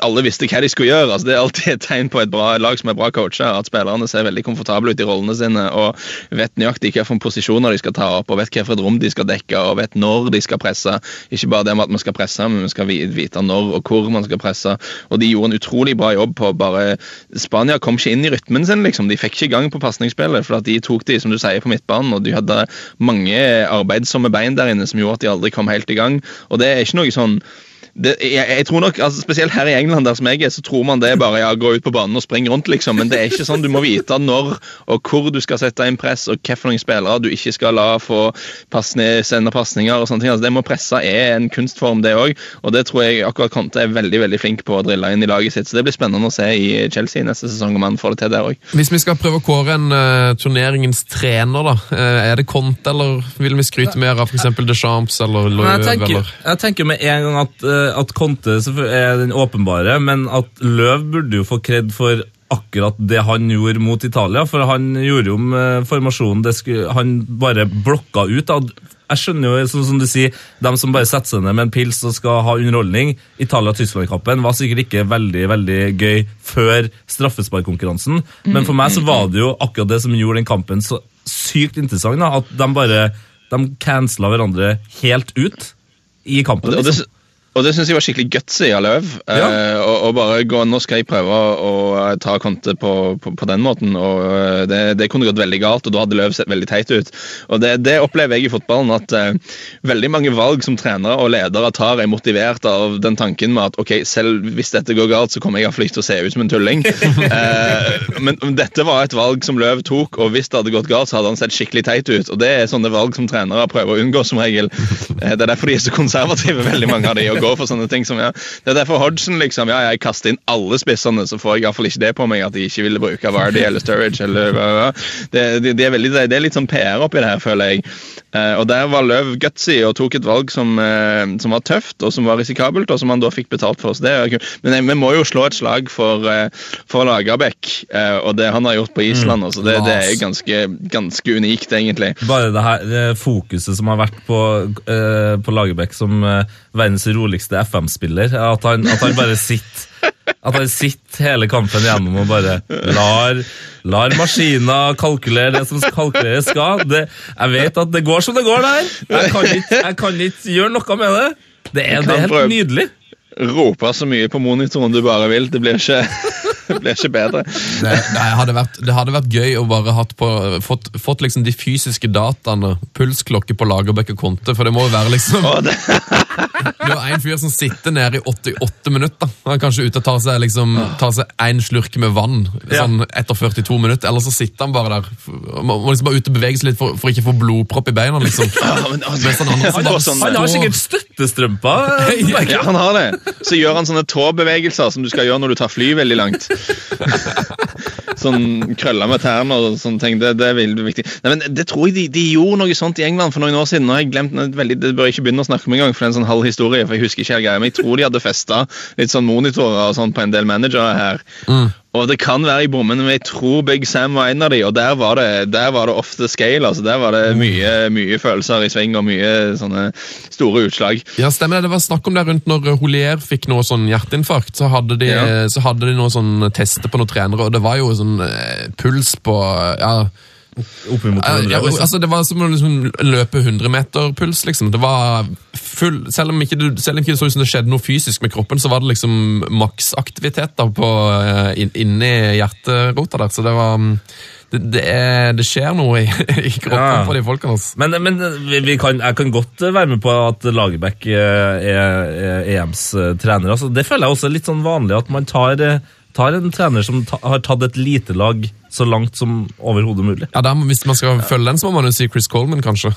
alle visste hva de skulle gjøre. altså Det er alltid et tegn på et bra lag som er bra coacha, at spillerne ser veldig komfortable ut i rollene sine og vet nøyaktig hvilke posisjoner de skal ta opp, og vet hvilket rom de skal dekke, og vet når de skal presse. Ikke bare det med at man skal presse, men vi skal vite når og hvor man skal presse. Og de gjorde en utrolig bra jobb på bare Spania kom ikke inn i rytmen sin, liksom. De fikk ikke i gang på pasningsspillet, for at de tok de, som du sier, på midtbanen. og de hadde mange arbeidsomme bein der inne som gjorde at de aldri kom helt i gang. Og det er ikke noe sånn det, jeg, jeg, tror nok, altså Spesielt her i England, der som jeg er, så tror man det er bare ja, gå ut på banen og springe rundt, liksom. Men det er ikke sånn. Du må vite når og hvor du skal sette inn press, og hvilke spillere du ikke skal la få passne, sende pasninger og sånne ting. Altså, det med å presse er en kunstform, det òg. Og det tror jeg akkurat Conte er veldig veldig flink på å drille inn i laget sitt. Så det blir spennende å se i Chelsea neste sesong om han får det til der òg. Hvis vi skal prøve å kåre en uh, turneringens trener, da. Uh, er det Conte, eller vil vi skryte mer av f.eks. Deschamps eller Løv? Jeg jeg tenker med en gang at uh, at Conte er den åpenbare, men at Løv burde jo få kred for akkurat det han gjorde mot Italia. For han gjorde jo med formasjonen skulle, Han bare blokka ut. Jeg skjønner jo, sånn som du sier, dem som bare setter seg ned med en pils og skal ha underholdning. Italia-Tyskland-kampen var sikkert ikke veldig veldig gøy før straffesparkkonkurransen, men for meg så var det jo akkurat det som gjorde den kampen så sykt interessant. Da, at de bare de cancela hverandre helt ut i kampen. Liksom. Og det syns jeg var skikkelig gutsy av Løv. Ja. Eh, og, og, bare gå, Nå skal jeg prøve å, å ta Conte på, på, på, den måten. og eh, det, det, kunne gått veldig galt, og da hadde Løv sett veldig teit ut. Og Det, det opplever jeg i fotballen, at eh, veldig mange valg som trenere og ledere tar, er motivert av den tanken med at ok, selv hvis dette går galt, så kommer jeg iallfall ikke til å se ut som en tulling. eh, men, dette var et valg som Løv tok, og hvis det hadde gått galt, så hadde han sett skikkelig teit ut. Og Det er sånne valg som trenere prøver å unngå, som regel. Eh, det er derfor de er så konservative, veldig mange av de. og gå for sånne ting som ja. Det er derfor Hodgson liksom, ja, jeg kaster inn alle spissene, så får jeg i hvert fall ikke det på meg at de ikke ville bruke Vardy eller Sturridge. eller hva, hva. Det, det, det, er veldig, det er litt sånn PR oppi det her, føler jeg. Eh, og Der var Løv gutsy og tok et valg som, eh, som, var tøft og som var risikabelt, og som han da fikk betalt for. Så det. Men jeg, vi må jo slå et slag for, eh, for Lagerbäck og det han har gjort på Island. Altså, det, det er ganske, ganske unikt, egentlig. Bare det her det fokuset som har vært på, på Lagerbäck som verdens roligste FM-spiller, at, han- at han bare sitter At han sitter hele kampen gjennom og bare lar, lar maskina kalkulere det som kalkuleres skal. Det, jeg vet at det går som det går der. Jeg kan ikke, jeg kan ikke gjøre noe med det. Det er, det er helt nydelig. Rope så mye på monitoren du bare vil. Det blir ikke, blir ikke bedre. Det, nei hadde vært, det hadde vært gøy å bare hatt på, fått, fått liksom de fysiske dataene, pulsklokke på Lagerbäck og Conte, for det må jo være liksom oh, det, Du har en fyr som sitter nede i 88 minutter. Han er kanskje ute og tar seg, liksom, tar seg en slurk med vann sånn etter 42 minutter, eller så sitter han bare der. Må, må liksom bare ut og bevege seg litt for, for ikke å få blodpropp i beina. liksom. ja, men, altså, han, andre Han bare sånn- Han har sikkert støttestrømper. ja, han har det. Så gjør han sånne tåbevegelser som du skal gjøre når du tar fly veldig langt. Sånn krøller med tærne og sånne ting. Det, det er veldig viktig. Nei, men Det tror jeg de, de gjorde noe sånt i England for noen år siden. Nå har jeg glemt veldig, Det bør jeg ikke begynne å snakke om engang, for det er en sånn halv historie. for jeg husker ikke helt greia, Men jeg tror de hadde festa litt sånn monitorer og sånn på en del managere her. Og det kan være i bommen, men jeg tror Big Sam var en av de, og der var det, der var det off the scale. altså Der var det mye, mye følelser i sving og mye sånne store utslag. Ja, stemmer det. Det var snakk om det rundt når Holier fikk noe sånn hjerteinfarkt. Så hadde de, Ja. så hadde de noe sånn tester på noen trenere, og det var jo sånn eh, puls på ja, Oppimot Ja, 100, ja, liksom. altså Det var som å liksom løpe 100 meter puls, liksom. Det var full, selv om ikke, du- selv om ikke det så ut som det skjedde noe fysisk med kroppen, så var det liksom maksaktivitet på, eh, inni hjerterota der. Så det var mm, Det, det, er, det skjer noe i, i kroppen Ja. på de folkene. Altså. Men, men kan, jeg kan godt være med på at Lagerbäck eh, er, er EMs eh, trener. Altså, det føler jeg også er litt sånn vanlig, at man tar, tar en trener som ta, har tatt et lite lag så langt som overhodet mulig. Ja, der, Hvis man skal følge den, så må man jo si Chris Coleman, kanskje.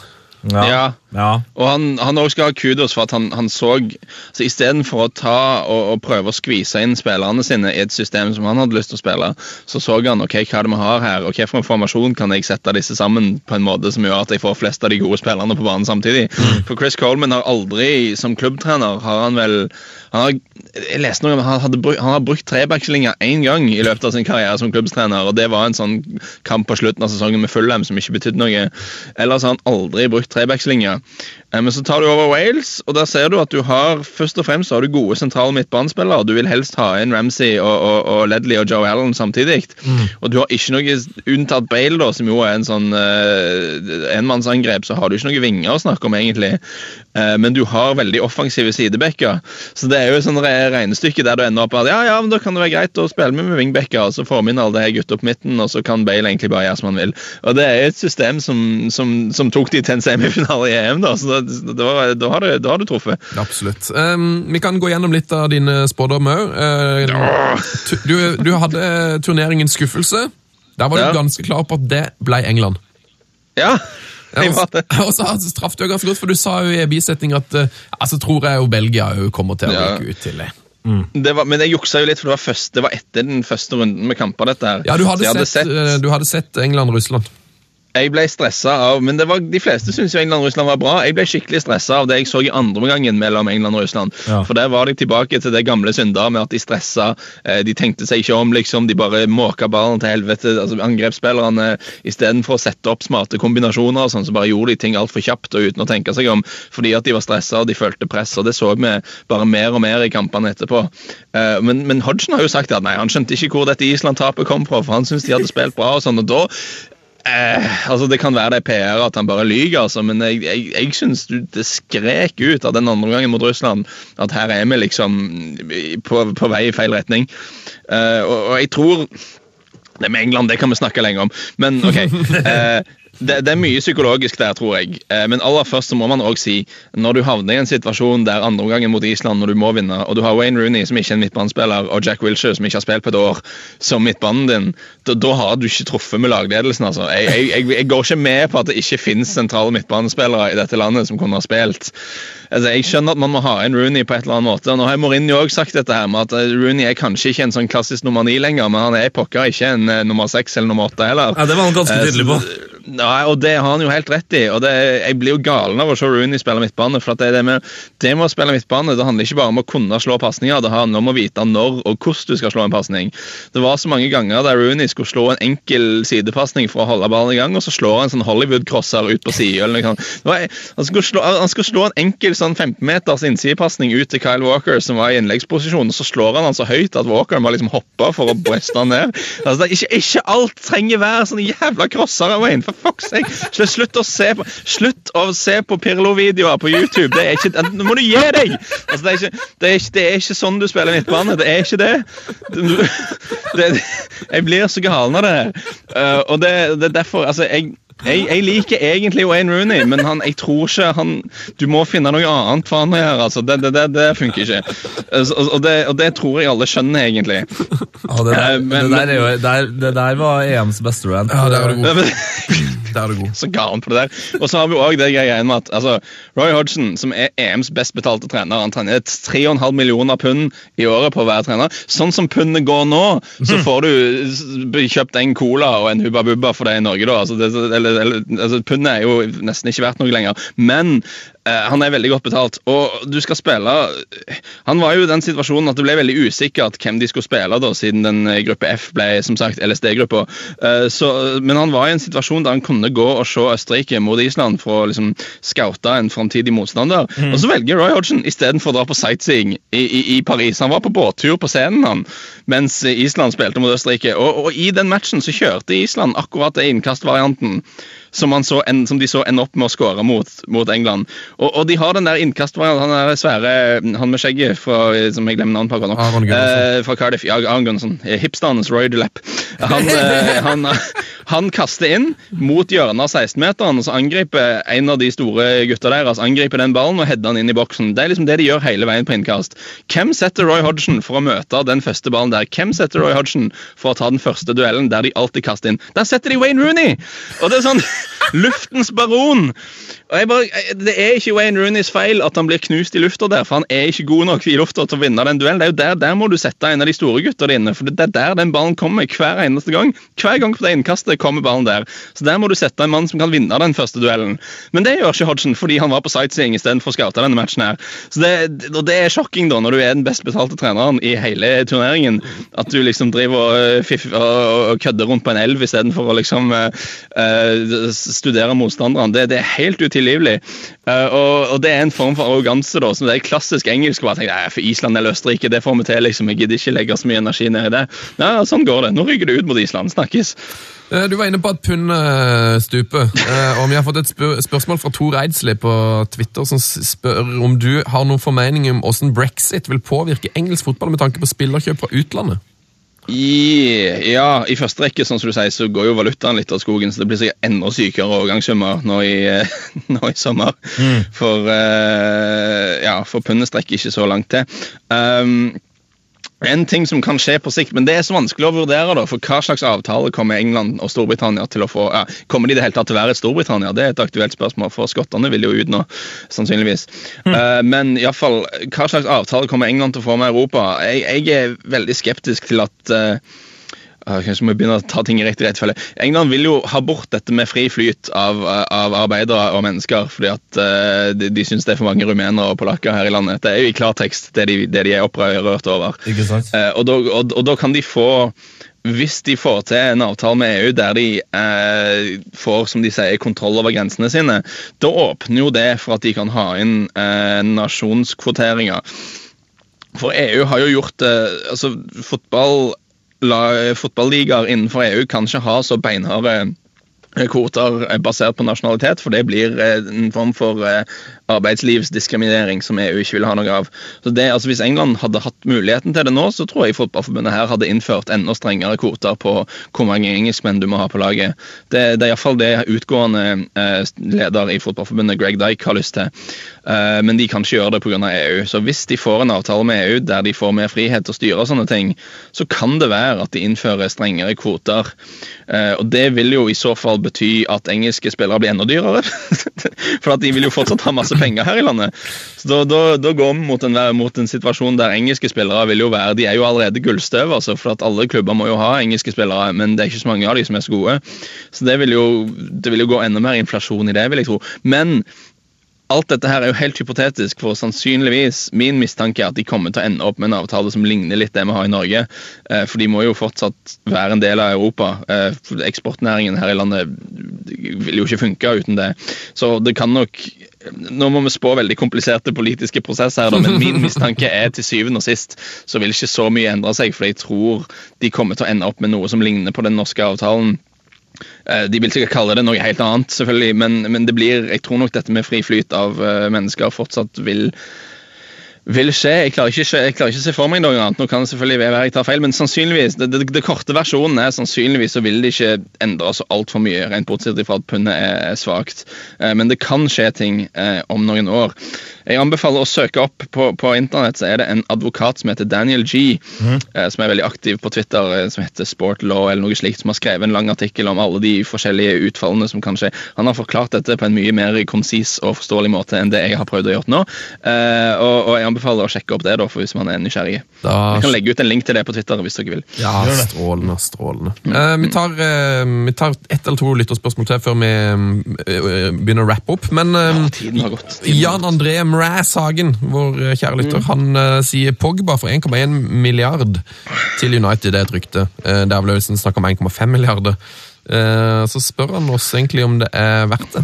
Ja. ja. Og han, han også skal ha kudos for at han, han så så Istedenfor å ta og, og prøve å skvise inn spillerne sine i et system som han hadde lyst til å spille, så så han ok, hva er det vi har her, og hvilken formasjon kan jeg sette disse sammen på en måte som gjør at jeg får flest av de gode spillerne på banen samtidig. For Chris Coleman har aldri, som klubbtrener, har han vel han har, jeg leste noe om han, hadde brukt, han har brukt trebackslinja én gang i løpet av sin karriere som klubbtrener, og det var en sånn kamp på slutten av sesongen med Fulham som ikke betydde noe. Ellers har han aldri brukt trebackslinja. Eh, Men så tar du over Wales, og der ser du at du har først og fremst har du gode sentrale midtbanespillere. Du vil helst ha inn Ramsey og, og, og Ledley og Joe Allen samtidig. Og du har ikke noe unntatt Bale, da, som jo er en sånn uh, enmannsangrep, så har du ikke noen vinger å snakke om, egentlig. Uh, men du har veldig offensive sidebacker. Så det er jo sånn re- regnestykke der du ender opp med at ja, ja, men da kan det være greit å spille med med wingbacker, og så får vi inn alle de gutta på midten, og så kan Bale egentlig bare gjøre som han vil. Og det er et system som, som, som tok de til en semifinale i EM, da, så da, da, da, har, du, da har du truffet. Absolutt. Um, vi kan gå gjennom litt av dine spådommer òg. du, du hadde turneringens skuffelse. Der var du Ja. ganske klar på at det ble England. Ja, jeg var det. og så altså, traff du ganske godt, for du sa jo i bisetning at uh, altså, tror jeg jo Belgia jo kommer til å Ja. ryke ut til det. var, men jeg juksa jo litt, for det var, først, det var etter den første runden med kamper, dette her. Ja, du hadde, sett, hadde sett, uh, du hadde sett England-Russland. Jeg ble stressa av Men det var, de fleste syntes jo England og Russland var bra. Jeg ble skikkelig stressa av det jeg så i andre gangen mellom England og Russland. Ja. For der var de tilbake til det gamle synder med at de stressa. Eh, de tenkte seg ikke om, liksom. De bare måka ballen til helvete. altså Angrepsspillerne istedenfor å sette opp smarte kombinasjoner, og sånn, så bare gjorde de ting altfor kjapt og uten å tenke seg om. Fordi at de var stressa og de følte press. og Det så vi bare mer og mer i kampene etterpå. Eh, men, men Hodgson har jo sagt at nei, han skjønte ikke hvor dette Island-tapet kom fra, for han syntes de hadde spilt bra. og sånn, og da Eh, altså Det kan være det PR at han bare lyver, altså, men jeg, jeg, jeg syns det skrek ut av den andre gangen mot Russland at her er vi liksom på, på vei i feil retning. Eh, og, og jeg tror Det med England det kan vi snakke lenge om, men OK. Eh, det, det er mye psykologisk der, tror jeg. Eh, Men aller først så må man også si, når du havner i en situasjon der andreomgangen mot Island, når du må vinne, og du har Wayne Rooney, som ikke er en midtbanespiller, og Jack Wilshere, som ikke har spilt på et år, som midtbanen din, da, da har du ikke truffet med lagledelsen, altså. Jeg, jeg, jeg, jeg går ikke med på at det ikke finnes sentrale midtbanespillere i dette landet som kunne ha spilt. Altså, jeg skjønner at man må ha en Rooney på et eller annet måte. og Nå har Mourinho også sagt dette her med at eh, Rooney er kanskje ikke en sånn klassisk nummer ni lenger, men han er pokker ikke en eh, nummer seks eller nummer åtte heller. Ja, Det var han ganske tydelig på. Nei, og det har han jo helt rett i. og det, Jeg blir jo galen av å se Rooney spille midtbane. for det, det, med, det med å spille midtbane det handler ikke bare om å kunne slå pasninger, det handler om å vite når og hvordan du skal slå en pasning. Det var så mange ganger der Rooney skulle slå en enkel sidepasning for å holde ballen i gang, og så slår han en sånn Hollywood-crosser ut på sida. Han, slå- han skulle slå en enkel sånn 15-meters innsidepasning ut til Kyle Walker, som var i innleggsposisjon, og så slår han han så høyt at Walker må liksom hoppe for å breste han ned. Altså, ikke, ikke alt trenger være sånne jævla crossere, Wayne. For fuck's sake. Slutt, å se på Slutt å se på Pirlo-videoer på YouTube. Det er ikke, nå må du gi deg! Altså, det, er ikke, det, er ikke, det er ikke sånn du spiller midtbane. Det er ikke det. Det jeg blir så galen av det. Uh, og det er derfor Altså, jeg jeg, jeg liker egentlig Wayne Rooney, men han, jeg tror ikke han Du må finne noe annet for han å gjøre. altså. Det, det, det, det funker ikke. Og, Og det, og det tror jeg alle skjønner, egentlig. Ja, det, der, Eh, men- det, der er jo, der, det der var EMs beste rant. Ja, det var du så galen på det der. Og så har vi òg det greia med at altså, Roy Hodgson, som er EMs best betalte trener, han trener 3,5 millioner pund i året på å være trener. Sånn som pundet går nå, så får du kjøpt en cola og en Hubba Bubba for det i Norge, da. Altså, det, eller, eller, altså, pundet er jo nesten ikke verdt noe lenger. Men han er veldig godt betalt, og du skal spille Han var jo i den situasjonen at det ble veldig usikkert hvem de skulle spille, da, siden den eh, gruppe F ble som sagt LSD-gruppa. Eh, Men han var i en situasjon der han kunne gå og se Østerrike mot Island for å liksom scoute en framtidig motstander. Og så velger Roy Hodgson istedenfor å dra på sightseeing i, i, i Paris. Han var på båttur på scenen han, mens Island spilte mot Østerrike. Og, og i den matchen så kjørte Island akkurat det innkastvarianten som, så en, som de så ender opp med å skåre mot, mot England. Og, og de har den der innkastvarianten, han der svære han med skjegget fra, som jeg glemmer navnet på nå. Eh, fra Cardiff. Ja, Aron Gunnarsson. Eh, Hipsternes Roy Dulap. Han, eh, han, han kaster inn mot hjørnet av 16-meteren, og så angriper en av de store gutta deres angriper den ballen og header den inn i boksen. Det er liksom det de gjør hele veien på innkast. Hvem setter Roy Hodgson for å møte den første ballen der? Hvem setter Roy Hodgson for å ta den første duellen der de alltid kaster inn? Der setter de Wayne Rooney! Og det er sånn Luftens baron! Bare, Det er ikke Wayne Rooneys feil at han blir knust i lufta der, for han er ikke god nok i lufta til å vinne den duellen. Det er jo der, der må du sette en av de store gutta dine, for det er der den ballen kommer hver eneste gang. Hver gang på det innkastet kommer ballen der. Så der må du sette en mann som kan vinne den første duellen. Men det gjør ikke Hodgson, fordi han var på sightseeing istedenfor å scoute denne matchen her. Så det, det er sjokking da, når du er den best betalte treneren i hele turneringen, at du liksom driver og, og, og kødder rundt på en elv istedenfor å liksom uh, studere motstanderne. Det, det er helt utilgivelig. Eh, og, og det er en form for arroganse, da, som det er klassisk engelsk. Bare tenke, «Nei, for Island eller Østerrike, det får vi til. liksom, Jeg gidder ikke legge så mye energi ned i det. Ja, Sånn går det. Nå ryker det ut mot Island. Snakkes. Eh, Du var inne på at pund eh, stuper, og vi har fått et spør spørsmål fra Tor Eidsli på Twitter som spør om du har noen formening om hvordan brexit vil påvirke engelsk fotball med tanke på spillerkjøp fra utlandet? I, ja, i første rekke sånn som du sier, så går jo valutaen litt av skogen, så det blir sikkert enda sykere overgangssummer nå i, nå i sommer. For, uh, ja, for pundet strekker ikke så langt til. Um, en ting som kan skje på sikt, men det er så vanskelig å vurdere. da, for Hva slags avtale kommer England og Storbritannia til å få? Ja, kommer de det hele tatt til å være et Storbritannia? Det er et aktuelt spørsmål, for skottene vil jo ut nå, sannsynligvis. Eh, men iallfall, hva slags avtale kommer England til å få med Europa? Jeg, jeg er veldig skeptisk til at Ah, Kanskje vi begynne å ta ting i riktig rekkefølge. England vil jo ha bort dette med fri flyt av, av arbeidere og mennesker, fordi at eh, de, de syns det er for mange rumenere og polakker her i landet. Det er jo i klartekst det de, det de er opprørt over. Ikke sant? Eh, og, da, og, og da kan de få hvis de får til en avtale med EU der de eh, får som de sier, kontroll over grensene sine, da åpner jo det for at de kan ha inn eh, nasjonskvoteringer. For EU har jo gjort altså fotball, Fotballigaer innenfor EU kan ikke ha så beinharde eh, kvoter eh, basert på nasjonalitet, for det blir eh, en form for eh, arbeidslivsdiskriminering som EU ikke vil ha noe av. Så det, altså Hvis England hadde hatt muligheten til det nå, så tror jeg Fotballforbundet her hadde innført enda strengere kvoter på hvor mange engelskmenn du må ha på laget. Det, det er iallfall det utgående leder i Fotballforbundet, Greg Dyke, har lyst til. Men de kan ikke gjøre det pga. EU. Så hvis de får en avtale med EU der de får mer frihet til å styre og sånne ting, så kan det være at de innfører strengere kvoter. Og det vil jo i så fall bety at engelske spillere blir enda dyrere. For de vil jo fortsatt ha masse penger her i landet. Så da, da, da går vi mot en, mot en, situasjon der engelske spillere vil jo være De er jo allerede gullstøv, altså, for at alle klubber må jo ha engelske spillere, men det er ikke så mange av de som er så gode. Så det vil jo, det vil jo gå enda mer inflasjon i det, vil jeg tro. Men Alt dette her er jo helt hypotetisk, for sannsynligvis min mistanke er at de kommer til å ende opp med en avtale som ligner litt det vi har i Norge. Eh, for de må jo fortsatt være en del av Europa. Eh, eksportnæringen her i landet vil jo ikke funke uten det. Så det kan nok nå må vi spå veldig kompliserte politiske prosesser, her, men min mistanke er til syvende og sist så vil ikke så mye endre seg, for jeg tror de kommer til å ende opp med noe som ligner på den norske avtalen. Eh, de vil sikkert kalle det noe helt annet, selvfølgelig, men, men det blir, jeg tror nok dette med fri flyt av eh, mennesker fortsatt vil vil skje. Jeg klarer, ikke, jeg klarer ikke å se for meg noe annet. Nå kan det selvfølgelig være jeg tar feil, men sannsynligvis, det, det, det korte versjonen er sannsynligvis så vil det ikke endre så altfor mye, rent bortsett fra at pundet er, svakt. Eh, men det kan skje ting om noen år. Jeg anbefaler å søke opp på, på internett, så er det en advokat som heter Daniel G, mm. eh, som er veldig aktiv på Twitter, eh, som heter Sport Law eller noe slikt, som har skrevet en lang artikkel om alle de forskjellige utfallene som kan skje. Han har forklart dette på en mye mer konsis og forståelig måte enn det jeg har prøvd å gjøre nå. Eh, og, og, jeg anbefaler å sjekke opp det da, for hvis man er nysgjerrig. Da... Jeg kan legge ut en link til det på Twitter hvis dere vil. Ja, strålende, strålende. Mm. Uh, vi, tar, uh, vi, tar, ett eller to lytterspørsmål til før vi uh, begynner å rappe opp. Men ja, tiden har gått. Tiden Jan André Mraz Hagen, vår kjære lytter, mm. han uh, sier Pogba for 1,1 milliard til United. Det er et rykte. Uh, det er vel snakk om 1,5 milliarder. Så spør han oss egentlig om det er verdt det.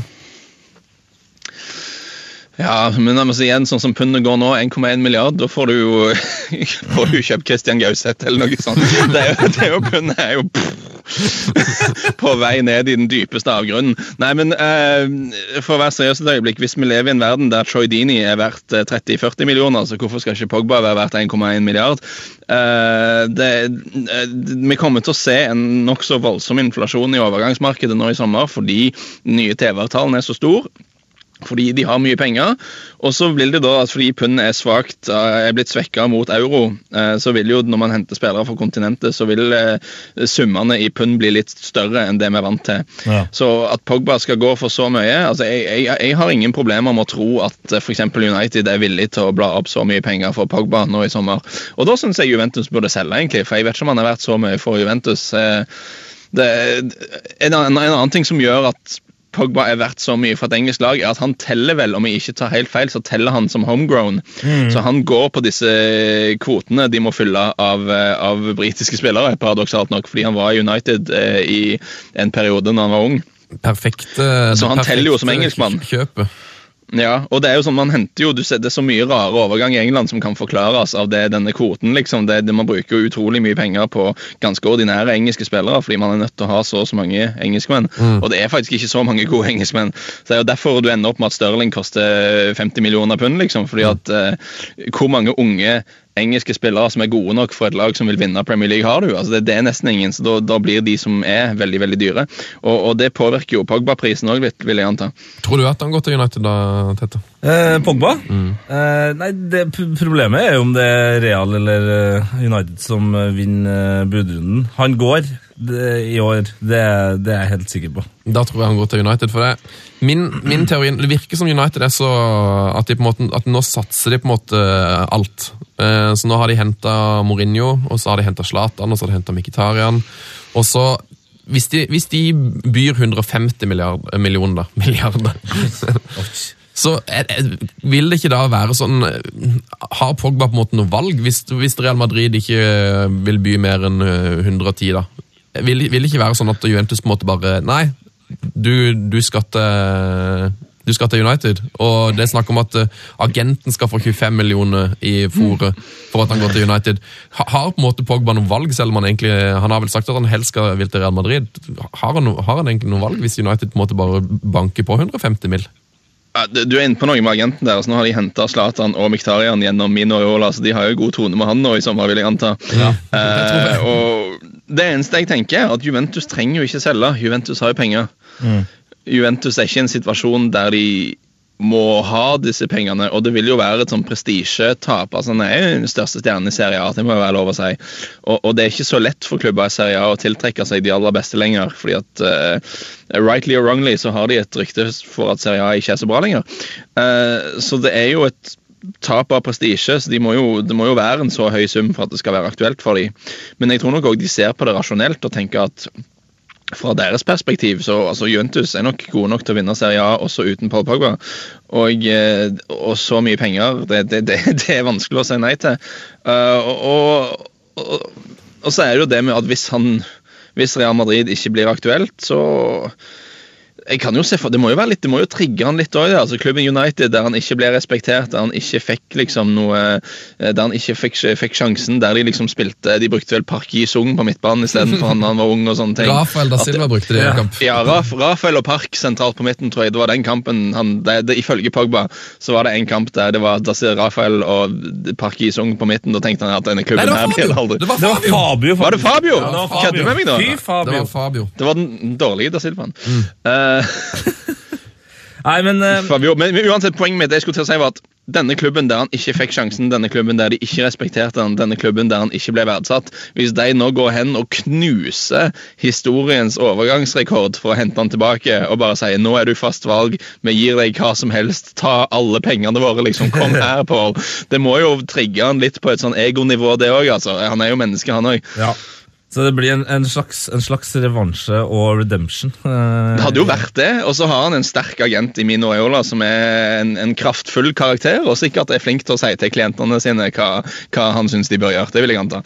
Ja, men altså igjen, sånn som pundet går nå, 1,1 milliard, da får du jo får du kjøpt Christian Gauseth eller noe sånt. Det er jo, det er jo pundet er jo på vei ned i den dypeste avgrunnen. Nei, men eh, for å være seriøs et øyeblikk, hvis vi lever i en verden der Troy Dini er verdt 30-40 eh, millioner, så hvorfor skal ikke Pogba være verdt 1,1 milliard? Eh, det, eh, vi kommer til å se en nokså voldsom inflasjon i overgangsmarkedet nå i sommer fordi nye TV-avtalen er så stor fordi de har mye penger. Og så vil det da, at fordi pundet er svagt, er blitt svekka mot euro, eh, så vil jo når man henter spillere fra kontinentet, så vil eh, summene i pund bli litt større enn det vi er vant til. Ja. Så at Pogba skal gå for så mye altså jeg, jeg, jeg har ingen problemer med å tro at f.eks. United er villig til å bla opp så mye penger for Pogba nå i sommer. Og da syns jeg Juventus burde selge, egentlig, for jeg vet ikke om han er verdt så mye for Juventus. Eh, det, en, en, en annen ting som gjør at Pogba er verdt så mye for et engelsk lag, er at han teller vel, om jeg ikke tar helt feil, så teller han som homegrown. Mm. Så han går på disse kvotene de må fylle av, av britiske spillere, paradoksalt nok, fordi han var i United eh, i en periode når han var ung. Perfekt. Så han teller jo som engelskmann. Kjøpet. Ja, og det er jo sånn, man henter jo, du ser, det er så mye rare overgang i England som kan forklares av det, denne kvoten. liksom, det, det, Man bruker jo utrolig mye penger på ganske ordinære engelske spillere fordi man er nødt til å ha så og så mange engelskmenn. Mm. Og det er faktisk ikke så mange gode engelskmenn. Så Det er jo derfor du ender opp med at Stirling koster 50 millioner pund. liksom, fordi at eh, Hvor mange unge engelske spillere som er gode nok for et lag som vil vinne Premier League, har du. Altså det, det, er nesten ingen, så da, da, blir de som er, veldig veldig dyre. Og, og det påvirker jo Pogba-prisen òg litt, vil jeg anta. Tror du at han går til United da, Tete? Eh, Pogba? Mm. Eh, nei, det, Problemet er jo om det er Real eller eh, United som eh, vinner budrunden. Han går i år, det, det, er jeg helt sikker på. Da tror jeg han går til United. for det. Min, min teori, Det virker som United er så at, de på en måte, at nå satser de på en måte alt. Eh, så nå har de henta Mourinho, og så har de henta Zlatan, og så har de henta Mkhitarian. Og så hvis de, hvis de byr 150 milliard, eh, millioner, milliarder Så vil det ikke da være sånn Har Pogba på en måte noe valg, hvis, hvis Real Madrid ikke vil by mer enn 110, eh, da? Vil, vil det ikke være sånn at Juventus på en måte bare Nei, du, du skal til du skal til United, og det er snakk om at eh, agenten skal få 25 millioner i fôret for at han går til United. Har på en måte Pogba noe valg, selv om han egentlig Han har vel sagt at han helst skal vil til Real Madrid. Har han, har han egentlig noe valg hvis United på en måte bare banker på 150 mill.? Ja, du er inne på noe med agenten der. så Nå har de henta Zlatan og Miktarian gjennom Mino Iola, så de har jo god tone med han nå i sommer, vil jeg anta. Eh, og Det eneste jeg tenker, er at Juventus trenger jo ikke selge. Juventus har jo penger. Juventus er ikke i en situasjon der de må ha disse pengene, og det vil jo være et sånn prestisjetap. Altså, han er jo den største stjernen i Serie A, det må være lov å si. Og, og det er ikke så lett for klubber i Serie A å tiltrekke seg de aller beste lenger. fordi at uh, rightly or wrongly så har de et rykte for at Serie A ikke er så bra lenger. Uh, så det er jo et tap av prestisje, så de må jo, det må jo være en så høy sum for at det skal være aktuelt for dem. Men jeg tror nok òg de ser på det rasjonelt og tenker at fra deres perspektiv så altså Juventus er nok gode nok til å vinne Serie A også uten Paul Pogba. Og, eh, og så mye penger, det, det, det, det er vanskelig å si nei til. Eh, og, og, og så er det jo det med at hvis han hvis Real Madrid ikke blir aktuelt, så jeg kan jo se for, Det må jo være litt, det må jo trigge han litt òg. Altså, klubben United, der han ikke ble respektert, der han ikke fikk liksom noe eh, Der han ikke fikk, fikk sjansen, der de liksom spilte De brukte vel Park Ji-sung på midtbanen istedenfor han da han var ung. og sånne ting. Rafael da Silva brukte det i en kamp. ja, Raf, Rafael og Park sentralt på midten, tror jeg. Det var den kampen han, det, det, Ifølge Pogba så var det en kamp der det var da Rafael og Park Ji-sung på midten. Da tenkte han at denne klubben Nei, her blir det aldri. Det var Det var Fabio! Fabio, Var det Fabio? Ja, det var Kødder du med meg nå? Fy Det Fabio. var Fabio. Det var den dårlige da Silvaen. Mm. Eh, Nei, men eh, men, men uansett, poenget mitt jeg skulle til å si var at denne klubben der han ikke fikk sjansen, denne klubben der de ikke respekterte han, denne klubben der han ikke ble verdsatt Hvis de nå går hen og knuser historiens overgangsrekord for å hente han tilbake og bare sier nå er du fast valg, vi gir deg hva som helst, ta alle pengene våre, liksom, kom her, Pål. Det må jo trigge han litt på et sånn egonivå, det òg. Altså. Han er jo menneske, han òg. ja. Så det blir en, en, slags, en slags revansje og redemption. Eh, Det hadde jo vært det. Og så har han en sterk agent i Mino Aiola som er en, en kraftfull karakter, og sikkert er flink til å si til klientene sine hva, hva han syns de bør gjøre. Det vil jeg anta.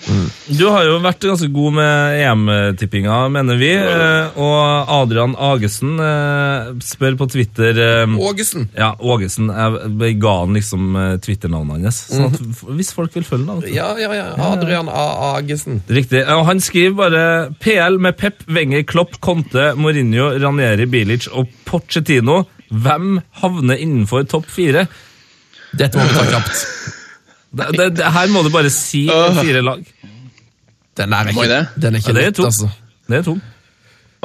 Du har jo vært ganske god med EM-tippinga, mener vi. eh, Og Adrian Agesen eh, spør på Twitter eh, Ågesen. Ja, Ågesen. Jeg ga han liksom eh, Twitter-navnet hans. Sånn at Hvis folk vil følge ham. Ja, ja, ja. Adrian A. Agesen. Riktig. Og han skriver bare PL med Pep, Wenger, Klopp, Conte, Mourinho, Ranieri, Bilic og Pochettino. Hvem havner innenfor topp fire? Dette må vi ta kjapt. Det, det, det, her må du bare si fire lag. Den er ikke, jeg den er ikke Ja, er lett, to. altså. Det er to.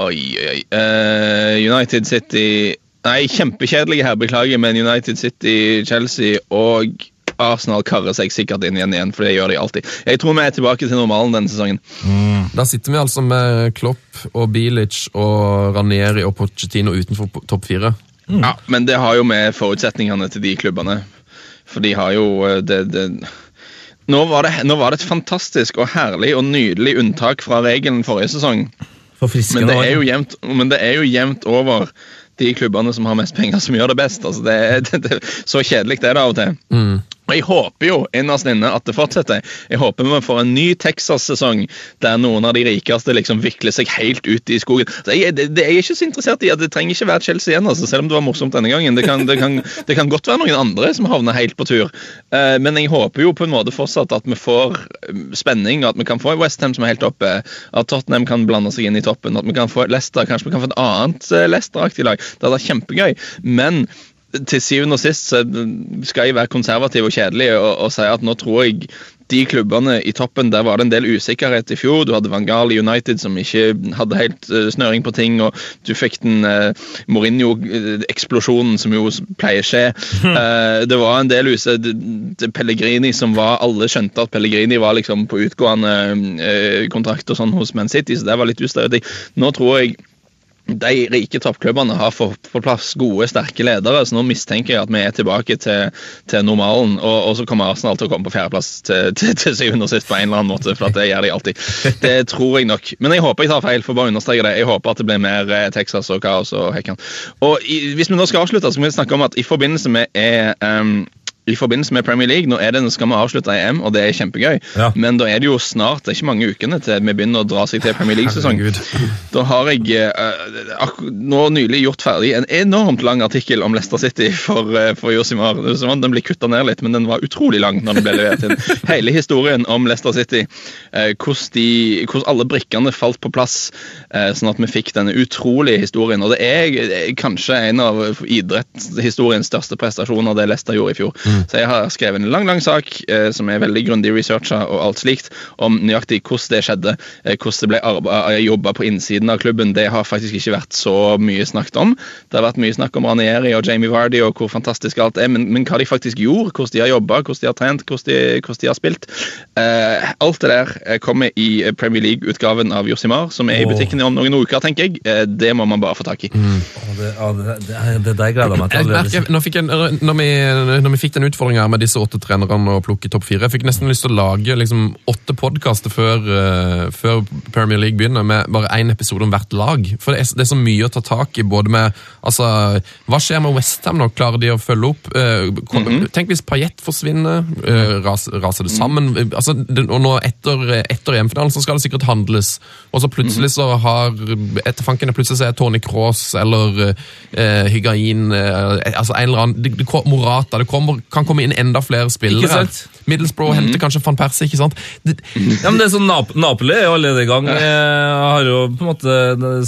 Oi, oi, oi. Eh, United City Nei, kjempekjedelige her, beklager, men United City, Chelsea og Arsenal karrer seg sikkert inn igjen igjen, for det gjør de alltid. Jeg tror vi er tilbake til normalen denne sesongen. Da sitter vi altså med Klopp og Bilic og Ranieri og Pochettino utenfor topp fire. Ja, Men det har jo med forutsetningene til de klubbene. For de har jo eh, det, det nå var, det, nå var det et fantastisk og herlig og nydelig unntak fra regelen forrige sesong. Men det er jevnt, men det er jo jevnt over de klubbene som har mest penger, som gjør det best. Altså, det, det, det, så kjedelig er det av og til. Og Jeg håper jo innerst inne at det fortsetter. Jeg håper vi får en ny Texas-sesong der noen av de rikeste liksom vikler seg helt ut i skogen. Jeg, det, jeg er ikke så interessert i at det trenger ikke være Chelsea igjen, altså, selv om det var morsomt denne gangen. Det kan, det kan, det kan godt være noen andre som havner helt på tur. Eh, men jeg håper jo på en måte fortsatt at vi får spenning, spenning, at vi kan få Westham som er helt oppe, at Tottenham kan blande seg inn i toppen, at vi kan få Leicester, kanskje vi kan få et annet eh, Leicester-aktig lag. Det hadde vært kjempegøy. Men til syvende og sist skal jeg være konservativ og kjedelig og, og si at nå tror jeg de klubbene i toppen, der var det en del usikkerhet i fjor. Du hadde Van Gaal i United som ikke hadde helt eh, snøring på ting, og du fikk den eh, Mourinho-eksplosjonen som jo pleier å skje. Eh, det var en del use... Pellegrini som var Alle skjønte at Pellegrini var liksom på utgående eh, kontrakt og sånn hos Man City, så det var litt ustødig. Nå tror jeg de rike toppklubbene har fått på plass gode, sterke ledere, så nå mistenker jeg at vi er tilbake til, til normalen. Og, og så kommer Arsenal til å komme på fjerdeplass til, til, til syvende og sist på en eller annen måte. For det gjør de alltid. Det tror jeg nok. Men jeg håper jeg tar feil, for bare å understreke det. Jeg håper at det blir mer eh, Texas og kaos og hekkan. Og i, hvis vi nå skal avslutte, så skal vi snakke om at i forbindelse med er, em, i forbindelse med Premier League. Nå, er det, nå skal vi avslutte EM, og det er kjempegøy. Ja. Men da er det jo snart, det er ikke mange ukene til vi begynner å dra seg til Premier League-sesong. Da har jeg uh, nå nylig gjort ferdig en enormt lang artikkel om Leicester City for, uh, for Josimar. Den ble kutta ned litt, men den var utrolig lang når den ble levert inn. Hele historien om Leicester City. hvordan, de, hvordan alle brikkene falt på plass, uh, sånn at vi fikk denne utrolige historien. Og det er, eh, kanskje en av idrettshistoriens største prestasjoner det Leicester gjorde i fjor. Så jeg har skrevet en lang lang sak eh, som er veldig grundig researcha og alt slikt, om nøyaktig hvordan det skjedde, eh, hvordan det ble arbe- jobba på innsiden av klubben. Det har faktisk ikke vært så mye snakket om. Det har vært mye snakk om Ranieri og Jamie Vardy og hvor fantastisk alt er, men, men hva de faktisk gjorde, hvordan de har jobba, hvordan de har trent, hvordan de, hvordan de har spilt. Eh, alt det der eh, kommer i Premier League-utgaven av Josimar, som er i butikken om noen uker, tenker jeg. Eh, det må man bare få tak i. Mm. det, det, det, det der gleder jeg meg til Jeg merker, når, fikk jeg, når, vi, når vi fikk den utfordringen her med disse åtte trenerne å plukke topp fire, jeg fikk nesten lyst til å lage liksom, åtte podkaster før, uh, før Premier League begynner, med bare én episode om hvert lag. For det er, det er så mye å ta tak i. både med, altså, Hva skjer med Westham nå? Klarer de å følge opp? Uh, kom, Tenk hvis Payet forsvinner. Uh, ras, raser det sammen? Eh, Altså, det, og nå Etter, etter EM-finalen så skal det sikkert handles, og så plutselig så har etter fanken plutselig så er Tony Cross eller Hyggain eh, altså en eller annen, det, Morata Det kommer, kan komme inn enda flere spillere. Middlesbrough henter kanskje van Persie. ikke sant? Det, Ja, men det er sånn Nap Napoli er jo allerede i gang. Jeg har jo på en måte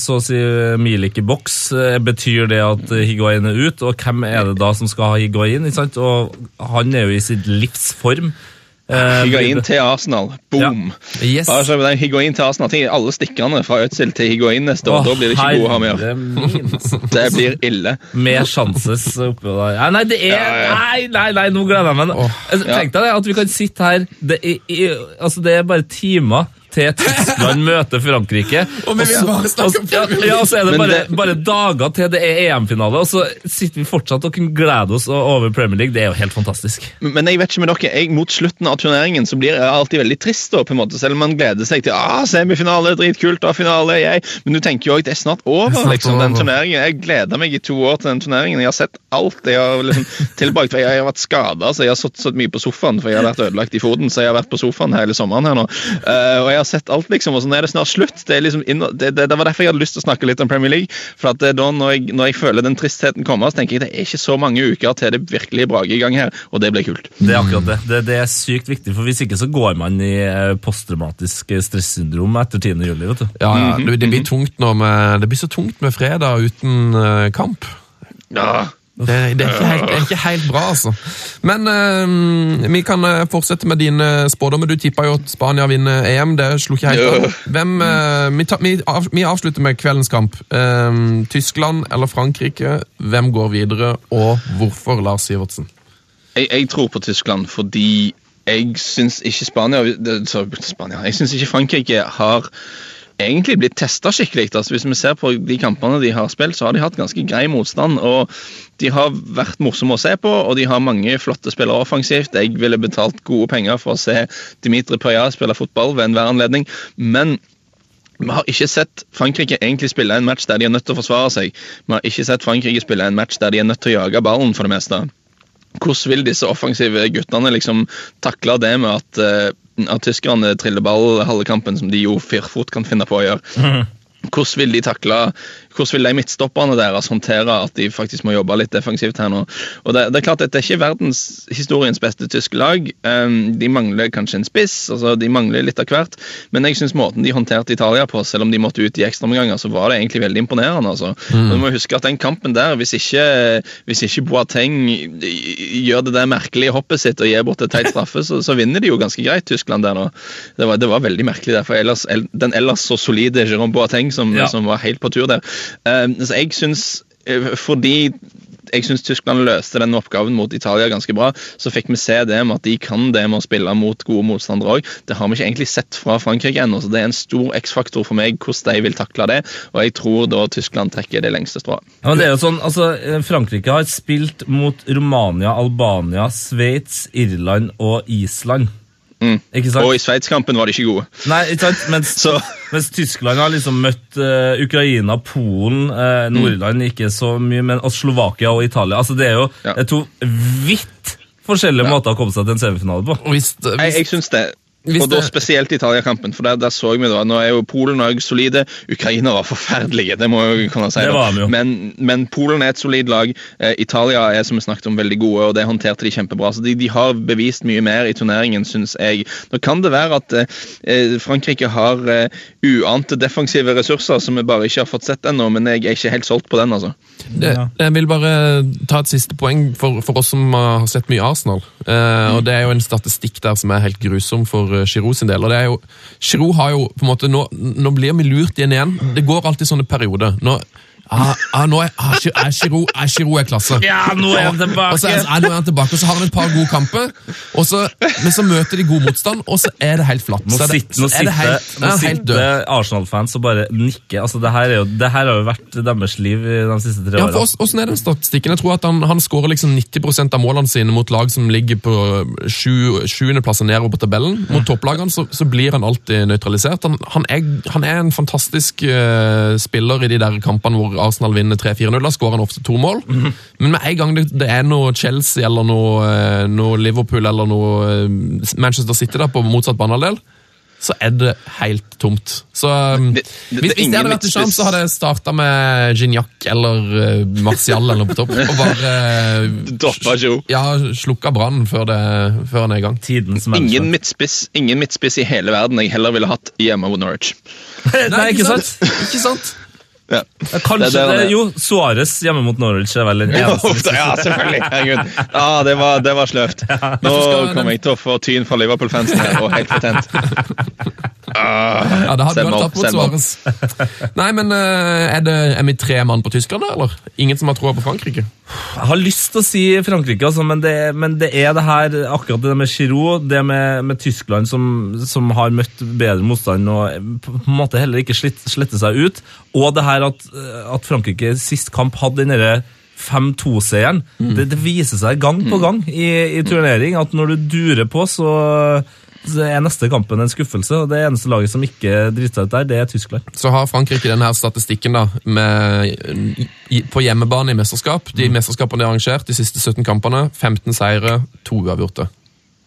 så å si Milik i boks. Eh, betyr det at Higuain er ute, og hvem er det da som skal ha Higuain? Ikke sant? Og han er jo i sitt livs form. Eh, Higuain til Arsenal. Boom! Yes. Bare så er Higuain til Arsenal. Tenk alle stikkerne fra Ødsel til Higuain neste år. Oh, Da blir det ikke gode å ha med å. Det blir ille. Med sjanses oppå der. Ja, nei, det er Ja, ja. Nei, nei, nei, nå gleder jeg meg. Oh, Tenk deg det, at vi kan sitte her det er, altså, det er bare timer til Tyskland møter Frankrike. Og vi vil så- bare snakke om og ja, ja, og så er det bare, det- bare dager til det er EM-finale, og så sitter vi fortsatt og kan glede oss over Premier League. Det er jo helt fantastisk. Men jeg vet ikke med dere, jeg, mot slutten av turneringen så blir jeg alltid veldig trist. da, på en måte, Selv om man gleder seg til ah, semifinale, dritkult, da, finale, jeg. Men du tenker jo også, det er snart over, er snart liksom, den turneringen. Jeg gleder meg i to år til den turneringen. Jeg har sett alt. Jeg har liksom tilbrakt, for jeg har vært skada, så jeg har sittet mye på sofaen, for jeg har vært ødelagt i foten. Så jeg har vært på sofaen hele sommeren her nå. Uh, og jeg har sett alt, liksom. Og så nå er det snart slutt. Det, er liksom inn, det, det, det var derfor jeg hadde lyst til å snakke litt om Premier League. For at det er da når jeg, når jeg føler den tristheten kommer, så tenker jeg det er ikke så mange uker til det virkelig braker i gang her, og det blir kult. Det er akkurat det. det. Det er sykt viktig, for hvis ikke så går man i eh, posttraumatisk stressyndrom etter 10. juli. vet du. ja, ja, det, det, blir tungt nå med, det blir så tungt med fredag uten eh, kamp. Ja, Det, det, er helt, det er ikke helt bra, altså. Men eh, vi kan eh, fortsette med dine spådommer. Du tippa jo at Spania vinner EM. Det slo ikke helt an. Hvem, eh, vi, ta, vi, av, vi avslutter med kveldens kamp. Eh, Tyskland eller Frankrike? Hvem går videre, og hvorfor, Lars Sivertsen? jeg, jeg tror på Tyskland fordi jeg syns ikke Spania, sorry, Spania Jeg syns ikke Frankrike har egentlig blitt testa skikkelig. Altså, hvis vi ser på de kampene de har spilt, så har de hatt ganske grei motstand. og De har vært morsomme å se på, og de har mange flotte spillere offensivt. Jeg ville betalt gode penger for å se Dimitri Paya spille fotball ved enhver anledning. men vi har ikke sett Frankrike egentlig spille en match der de er nødt til å forsvare seg. Vi har ikke sett Frankrike spille en match der de er nødt til å jage ballen, for det meste. Hvordan vil disse offensive guttene liksom takle det med at, eh, at tyskerne triller ball halve kampen, som de jo firfot kan finne på å gjøre? Hvordan vil de takle hvordan vil de midtstopperne deres håndtere at de faktisk må jobbe litt defensivt her nå? Og det, det er klart at Dette er ikke verdenshistoriens beste tyske lag. Um, de mangler kanskje en spiss, altså de mangler litt av hvert. Men jeg synes måten de håndterte Italia på, selv om de måtte ut i ekstraomganger, så var det egentlig veldig imponerende. altså. Og du må huske at den kampen der, hvis ikke, hvis ikke Boateng gjør det der merkelige hoppet sitt og gir bort et teit straffe, så, så vinner de jo ganske greit, Tyskland der nå. Det var, det var veldig merkelig der, for ellers, den ellers så solide Jérôme Boateng som, Ja. som var helt på tur der. Eh, så jeg syns eh, fordi jeg syns Tyskland løste den oppgaven mot Italia ganske bra. Så fikk vi se det med at de kan det med å spille mot gode motstandere òg. Det har vi ikke egentlig sett fra Frankrike ennå, så det er en stor X-faktor for meg hvordan de vil takle det. Og jeg tror da Tyskland trekker det lengste strået. Ja, men det er jo sånn, altså, eh, Frankrike har spilt mot Romania, Albania, Sveits, Irland og Island. Mm. Ikke sant? Og i Sveits-kampen var de ikke gode. Nei, ikke sant? Mens, Så- mens Tyskland har liksom møtt uh, Ukraina, Polen, uh, Nordland mm. ikke så mye, men og Slovakia og Italia. Altså, det er jo Ja. to vidt forskjellige måter å komme seg til en semifinale på. Hvis, hvis, Jeg, jeg synes det. Hvis og da spesielt Italia-kampen, for der, der så vi da, Nå er jo Polen og solide. Ukraina var forferdelige, det må jeg kunne si. Det. Men, men Polen er et solid lag. Eh, Italia er som vi snakket om veldig gode, og det håndterte de kjempebra. Så de, de har bevist mye mer i turneringen, syns jeg. Nå kan det være at eh, Frankrike har eh, uante defensive ressurser som vi bare ikke har fått sett ennå, men jeg er ikke helt solgt på den, altså. Ja. jeg vil bare ta et siste poeng for, for oss som har sett mye Arsenal. Eh, og Det er jo en statistikk der som er helt grusom for uh, Giroud sin del. og det er jo, Giroud har jo på en måte, Nå, nå blir vi lurt igjen igjen. Det går alltid sånne perioder. Nå, ah, ah, nå er, ah, er Giroud er er klasse. Ja, nå er han tilbake! Og så er, ah, nå er han tilbake, og så har han et par gode kamper, og så, men så møter de god motstand, og så er det helt flatt. Nå Så er sitter, nå så sitter, helt, nå er sitter Arsenal-fans og bare nikker. Altså, det, her er jo, det her har jo vært deres liv i de siste tre Ja, åra. for Hvordan er den statistikken? Jeg tror at Han, han skårer liksom 90% av målene sine mot lag som ligger på sju- sjuendeplass og nedover på tabellen. Mot topplagene så, så blir han alltid nøytralisert. Han, han, er, han er en fantastisk uh, spiller i de der kampene hvor Arsenal vinner 3-4-0. Da skårer han ofte to mål. Men med en gang det, det er noe Chelsea eller noe, eh, noe Liverpool eller noe eh, Manchester City da på motsatt banehalvdel, så er det helt tomt. Så um, Det- det- hvis, hvis det hadde vært en sjanse, så hadde jeg starta med Gignac eller uh, Martial eller på topp. Og bare uh, ja, slukka brannen før, før han er i gang. Ingen midtspiss, ingen midtspiss i hele verden jeg heller ville hatt hjemme mot Norwich. Nei, ikke sant? Ikke sant? Ja. Kanskje Det- det det. Jo, Suárez hjemme mot Norwich er vel den eneste. ja, selvfølgelig! Herregud. Ah, det, var, det var sløvt. Nå kommer jeg til å få tyn fra Liverpool-fansen her, og helt fortent. Ah, Ja, det hadde du selvmål, tatt mot. Suárez. Nei, men uh, er, det, er vi tre mann på Tyskland, eller? Ingen som har troa på Frankrike? Jeg har lyst til å si Frankrike, altså, men, det, men det er det her, akkurat det med Giroud, det med, med Tyskland som, som har møtt bedre motstand og på en måte heller ikke slitt, slette seg ut, og det her at, at Frankrike sist kamp hadde den derre 5-2-seieren. Det, det viser seg gang på gang i, i turnering at når du durer på, så, så er neste kampen en skuffelse. og Det eneste laget som ikke driter seg ut der, det er Tyskland. Så har Frankrike denne statistikken da, med, i, på hjemmebane i mesterskap. De mesterskapene de har arrangert, de siste 17 kampene, 15 seire, to uavgjorte.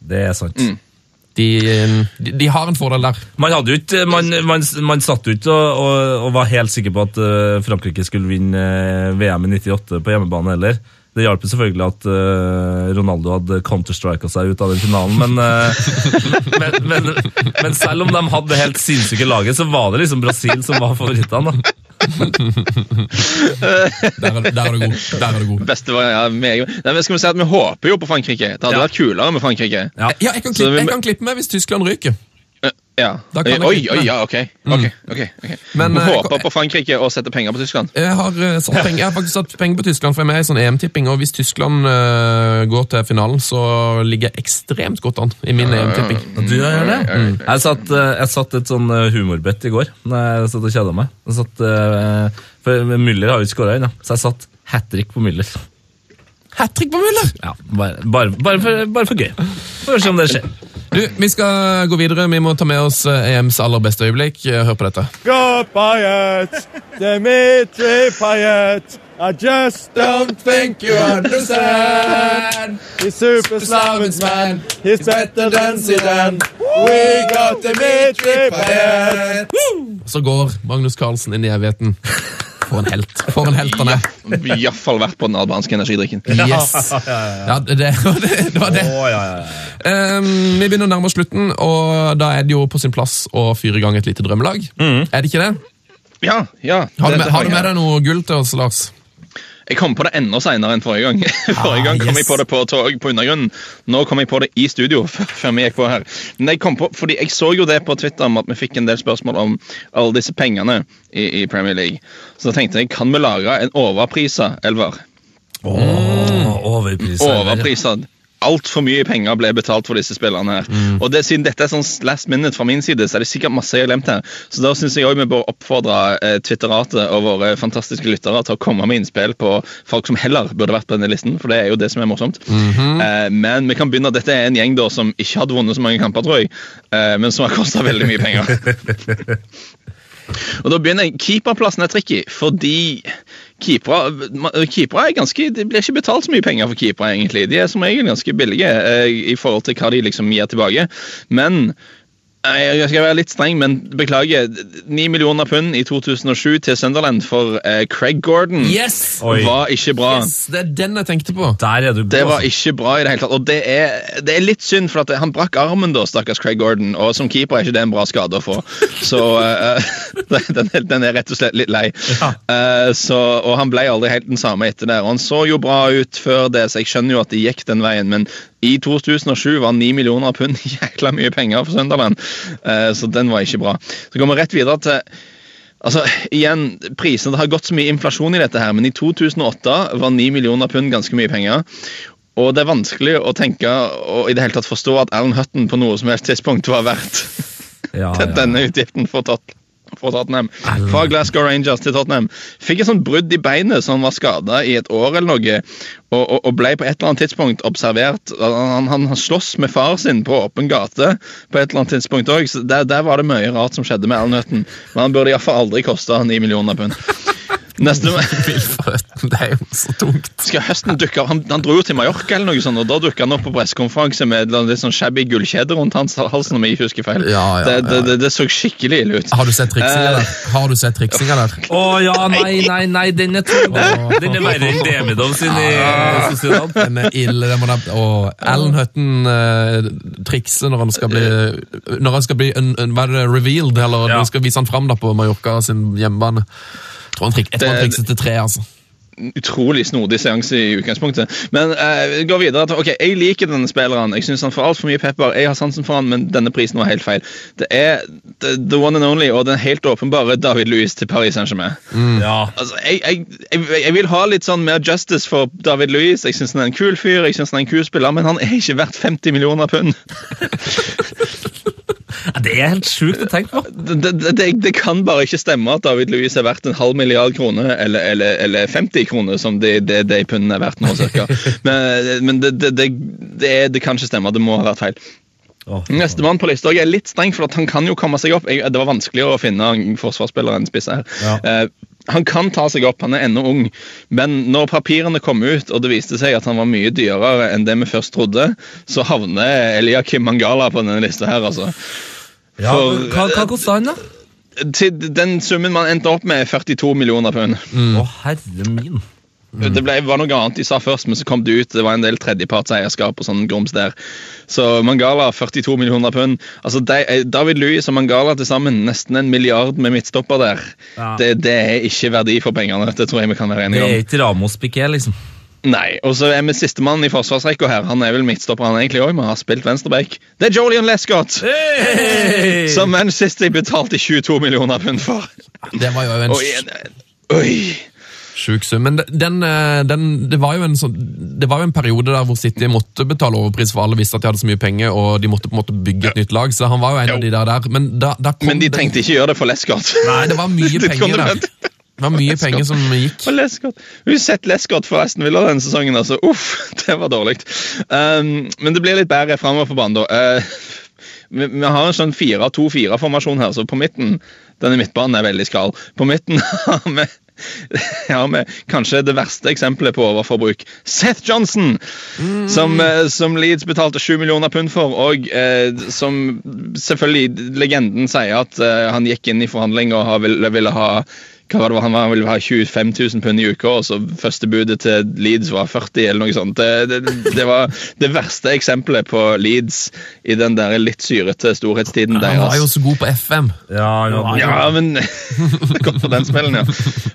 Det er sant. De, de, de har en fordel der. Man, hadde ut, man, man, man satt ut og, og, og var helt sikker på at eh, Frankrike skulle vinne eh, VM i 98 på hjemmebane heller. Det hjalp selvfølgelig at uh, Ronaldo hadde counterstrika seg ut av den finalen, men, uh, men, men, men selv om de hadde det helt sinnssyke laget, så var det liksom Brasil som var favorittene. da. Der er, der er du god. Der er du god. Beste var, ja, meg. Nei, men skal vi si at vi håper jo på Frankrike. Det hadde Ja. vært kulere med Frankrike. Ja. Ja, jeg kan, klippe, jeg kan klippe meg hvis Tyskland ryker. Ja. Da kan Oi, oi, ja, ok. ok, ok, okay. Men, vi eh, håper på Frankrike og setter penger på Tyskland. Jeg har, eh, satt penger, jeg har faktisk satt penger på Tyskland, for jeg er med i sånn EM-tipping. Og hvis Tyskland uh, går til finalen, så ligger jeg ekstremt godt an i min EM-tipping. Du gjør det? Mm. Jeg satt, jeg satt et sånn humorbett i går når jeg satt og kjeda meg. Jeg satt, for Müller har jo ikke skåra ennå, så jeg satt hat trick på Müller. Hat trick på Müller! Ja, bare, bare, bare, for, bare for gøy. Får se om det skjer. Du, Vi skal gå videre. Vi må ta med oss eh, EMs aller beste øyeblikk. Eh, Hør på dette. Go! Dimitri Payet! I just don't think you understand. He's super Slavens man. He's better than Zidane. We got Dimitri Payet! Så går Magnus Carlsen inn i evigheten. For en helt. For en helt han er. Iallfall vært på den albanske energidrikken. Yes. Ja, det, det, var det, Oh, ja, ja. Um, vi begynner å nærme oss slutten, og da er det jo på sin plass å fyre i gang et lite drømmelag. Er det ikke det? Ja, ja. Har du det- med, det har du med deg noe gull til oss, Lars? Jeg kom på det enda seinere enn forrige gang. Forrige gang kom yes. jeg på det på tog på undergrunnen. Nå kom jeg på det i studio. før vi gikk på her. Men jeg kom på, fordi jeg så jo det på Twitter om at vi fikk en del spørsmål om alle disse pengene i, i Premier League. Så da tenkte jeg, kan vi lage en overprisa elver? Overpris. Overprisa. Altfor mye penger ble betalt for disse spillerne. her. Og det, Siden dette er sånn last minute fra min side, så er det sikkert masse jeg har glemt her. Så da syns jeg også vi bør oppfordre eh, Twitteratet og våre fantastiske lyttere til å komme med innspill på folk som heller burde vært på denne listen, for det er jo det som er morsomt. eh, men vi kan begynne. Dette er en gjeng da som ikke hadde vunnet så mange kamper, tror jeg, eh, men som har kosta veldig mye penger. Og da begynner jeg. Keeperplassen er tricky, fordi keepere keepere er ganske Det blir ikke betalt så mye penger for keepere, egentlig. De er som regel ganske billige eh, i forhold til hva de liksom gir tilbake. Men jeg skal være litt streng, men beklager. 9 millioner pund i 2007 til Sunderland for eh, Craig Gordon Yes! Oi. var ikke bra. yes! Det er den jeg tenkte på. Der er du god. Det var altså. ikke bra i det hele tatt. Og det er, det er litt synd, for at han brakk armen da, stakkars Craig Gordon. Og som keeper er ikke det en bra skade å få. Så eh, den, den er rett og slett litt lei. Eh, så, og han ble aldri helt den samme etter det. Og han så jo bra ut før det, så jeg skjønner jo at det gikk den veien. Men i 2007 var 9 millioner pund jækla mye penger for Sunderland. Eh, så den var ikke bra. Så går vi rett videre til Altså, igjen, prisene, Det har gått så mye inflasjon i dette, her, men i 2008 var 9 millioner pund ganske mye penger. Og det er vanskelig å tenke og i det hele tatt forstå at Alan Hutton på noe som helst tidspunkt var verdt ja, ja. denne utgiften for, Tot for Tottenham. Fra Glasgow Rangers til Tottenham. Fikk et sånt brudd i beinet som var skada i et år eller noe, og, og, og ble på et eller annet tidspunkt observert Han, han, han slåss med far sin på åpen gate på et eller annet tidspunkt òg, så der, der var det mye rart som skjedde med Alnøtten. Men han burde iallfall aldri kosta 9 millioner pund. Neste det er jo så tungt. skal høsten dukke opp. Han, han dro jo til Mallorca, eller noe sånt, og da dukka han opp på pressekonferanse med litt sånn shabby gullkjede rundt hans halsen, om jeg ikke husker feil. Ja, ja, det, det, ja. det, det så skikkelig ille ut. Har du sett triksinga Eh. der? Har du sett triksinga der? Å ja, nei, nei, nei, den er tung. Den er verre enn Demidov sin i Sociedad. Den er ille. Den må da, og Alan Hutton eh, trikser når han skal bli Når han skal bli un, un, hva er revealed, eller Ja. når han skal vise han fram da på Mallorca sin hjemmebane. Tror han, trik, jeg tror han Det- til tre, altså. Utrolig snodig seanse i utgangspunktet. Men eh, går videre til, ok, Jeg liker denne spilleren. Jeg syns han får altfor mye pepper. Jeg har sansen for han, men denne prisen var helt feil. Det er the, the one and only og den helt åpenbare David Louis til Paris Saint-Germain. Ja. Altså, jeg, jeg, jeg, jeg vil ha litt sånn mer justice for David Louis. Jeg syns han er en kul fyr, jeg synes han er en kul spiller, men han er ikke verdt 50 millioner pund. Ja, Det er helt sjukt å tenke på. Det, det, det, kan bare ikke stemme at David Louis er verdt en halv milliard kroner, eller, eller, eller 50 kroner, som det de, de pundene er verdt nå, cirka. Men, men det, det, det, det, det kan ikke stemme. Det må ha vært feil. Å, Nestemann på lista er litt streng, for at han kan jo komme seg opp. Jeg, det var vanskeligere å finne forsvarsspilleren forsvarsspiller enn spiss her. Ja. Eh, han kan ta seg opp, han er ennå ung, men når papirene kom ut og det viste seg at han var mye dyrere enn det vi først trodde, så havner Eliakim Mangala på denne lista her, altså. Ja, For- hva, hva kosta han, da? Til den summen man endte opp med, er 42 millioner pund. Å, herre min. Det ble, var noe annet de sa først, men så kom det ut. Det var en del tredjepartseierskap og sånn grums der. Så Mangala 42 millioner pund. Altså de, David Louis og Mangala til sammen nesten en milliard med midtstopper der. Ja. Det, det er ikke verdi for pengene. Det tror jeg vi kan være enige om. Det er ikke Ramos Piqué, liksom. Nei, og så er vi sistemann i forsvarsrekka her. Han er vel midtstopper, han egentlig òg, men har spilt venstreback. Det er Jolian Lescott! Hey! Som Manchester betalte 22 millioner pund for. Det var jo en Oi, oi! Sjuk sum. Men den, eh, den, det, var jo en sånn, det var jo en periode der hvor City måtte betale overpris for alle visste at de hadde så mye penger, og de måtte på en måte bygge et nytt lag. Så han var jo en Jo. av de der der. Men da, da Men de tenkte ikke gjøre det for Lescott. Nei, det var mye Det penger der. Det var mye penger som gikk. For. Vi har sett Lescott for Aston Villa denne sesongen. altså. Uff, det var dårlig. Um, men det blir litt bedre framover på banen, da. Uh, vi, vi har en sånn 4-2-4-formasjon her, så på midten Denne midtbanen er veldig skral. På midten har vi har med kanskje det verste eksempelet på overforbruk. Seth Johnson! Som, eh, som Leeds betalte 7 millioner pund for, og eh, som selvfølgelig legenden sier at eh, han gikk inn i forhandling og ville, ville ha hva var det han var, han ville ha 25 000 pund i uka, og så første budet til Leeds var 40 eller noe sånt. Det, det, det var det verste eksempelet på Leeds i den der litt syrete storhetstiden Han var jo deres. så god på FM. Ja, ja, Ja, men Godt for den spillen, ja.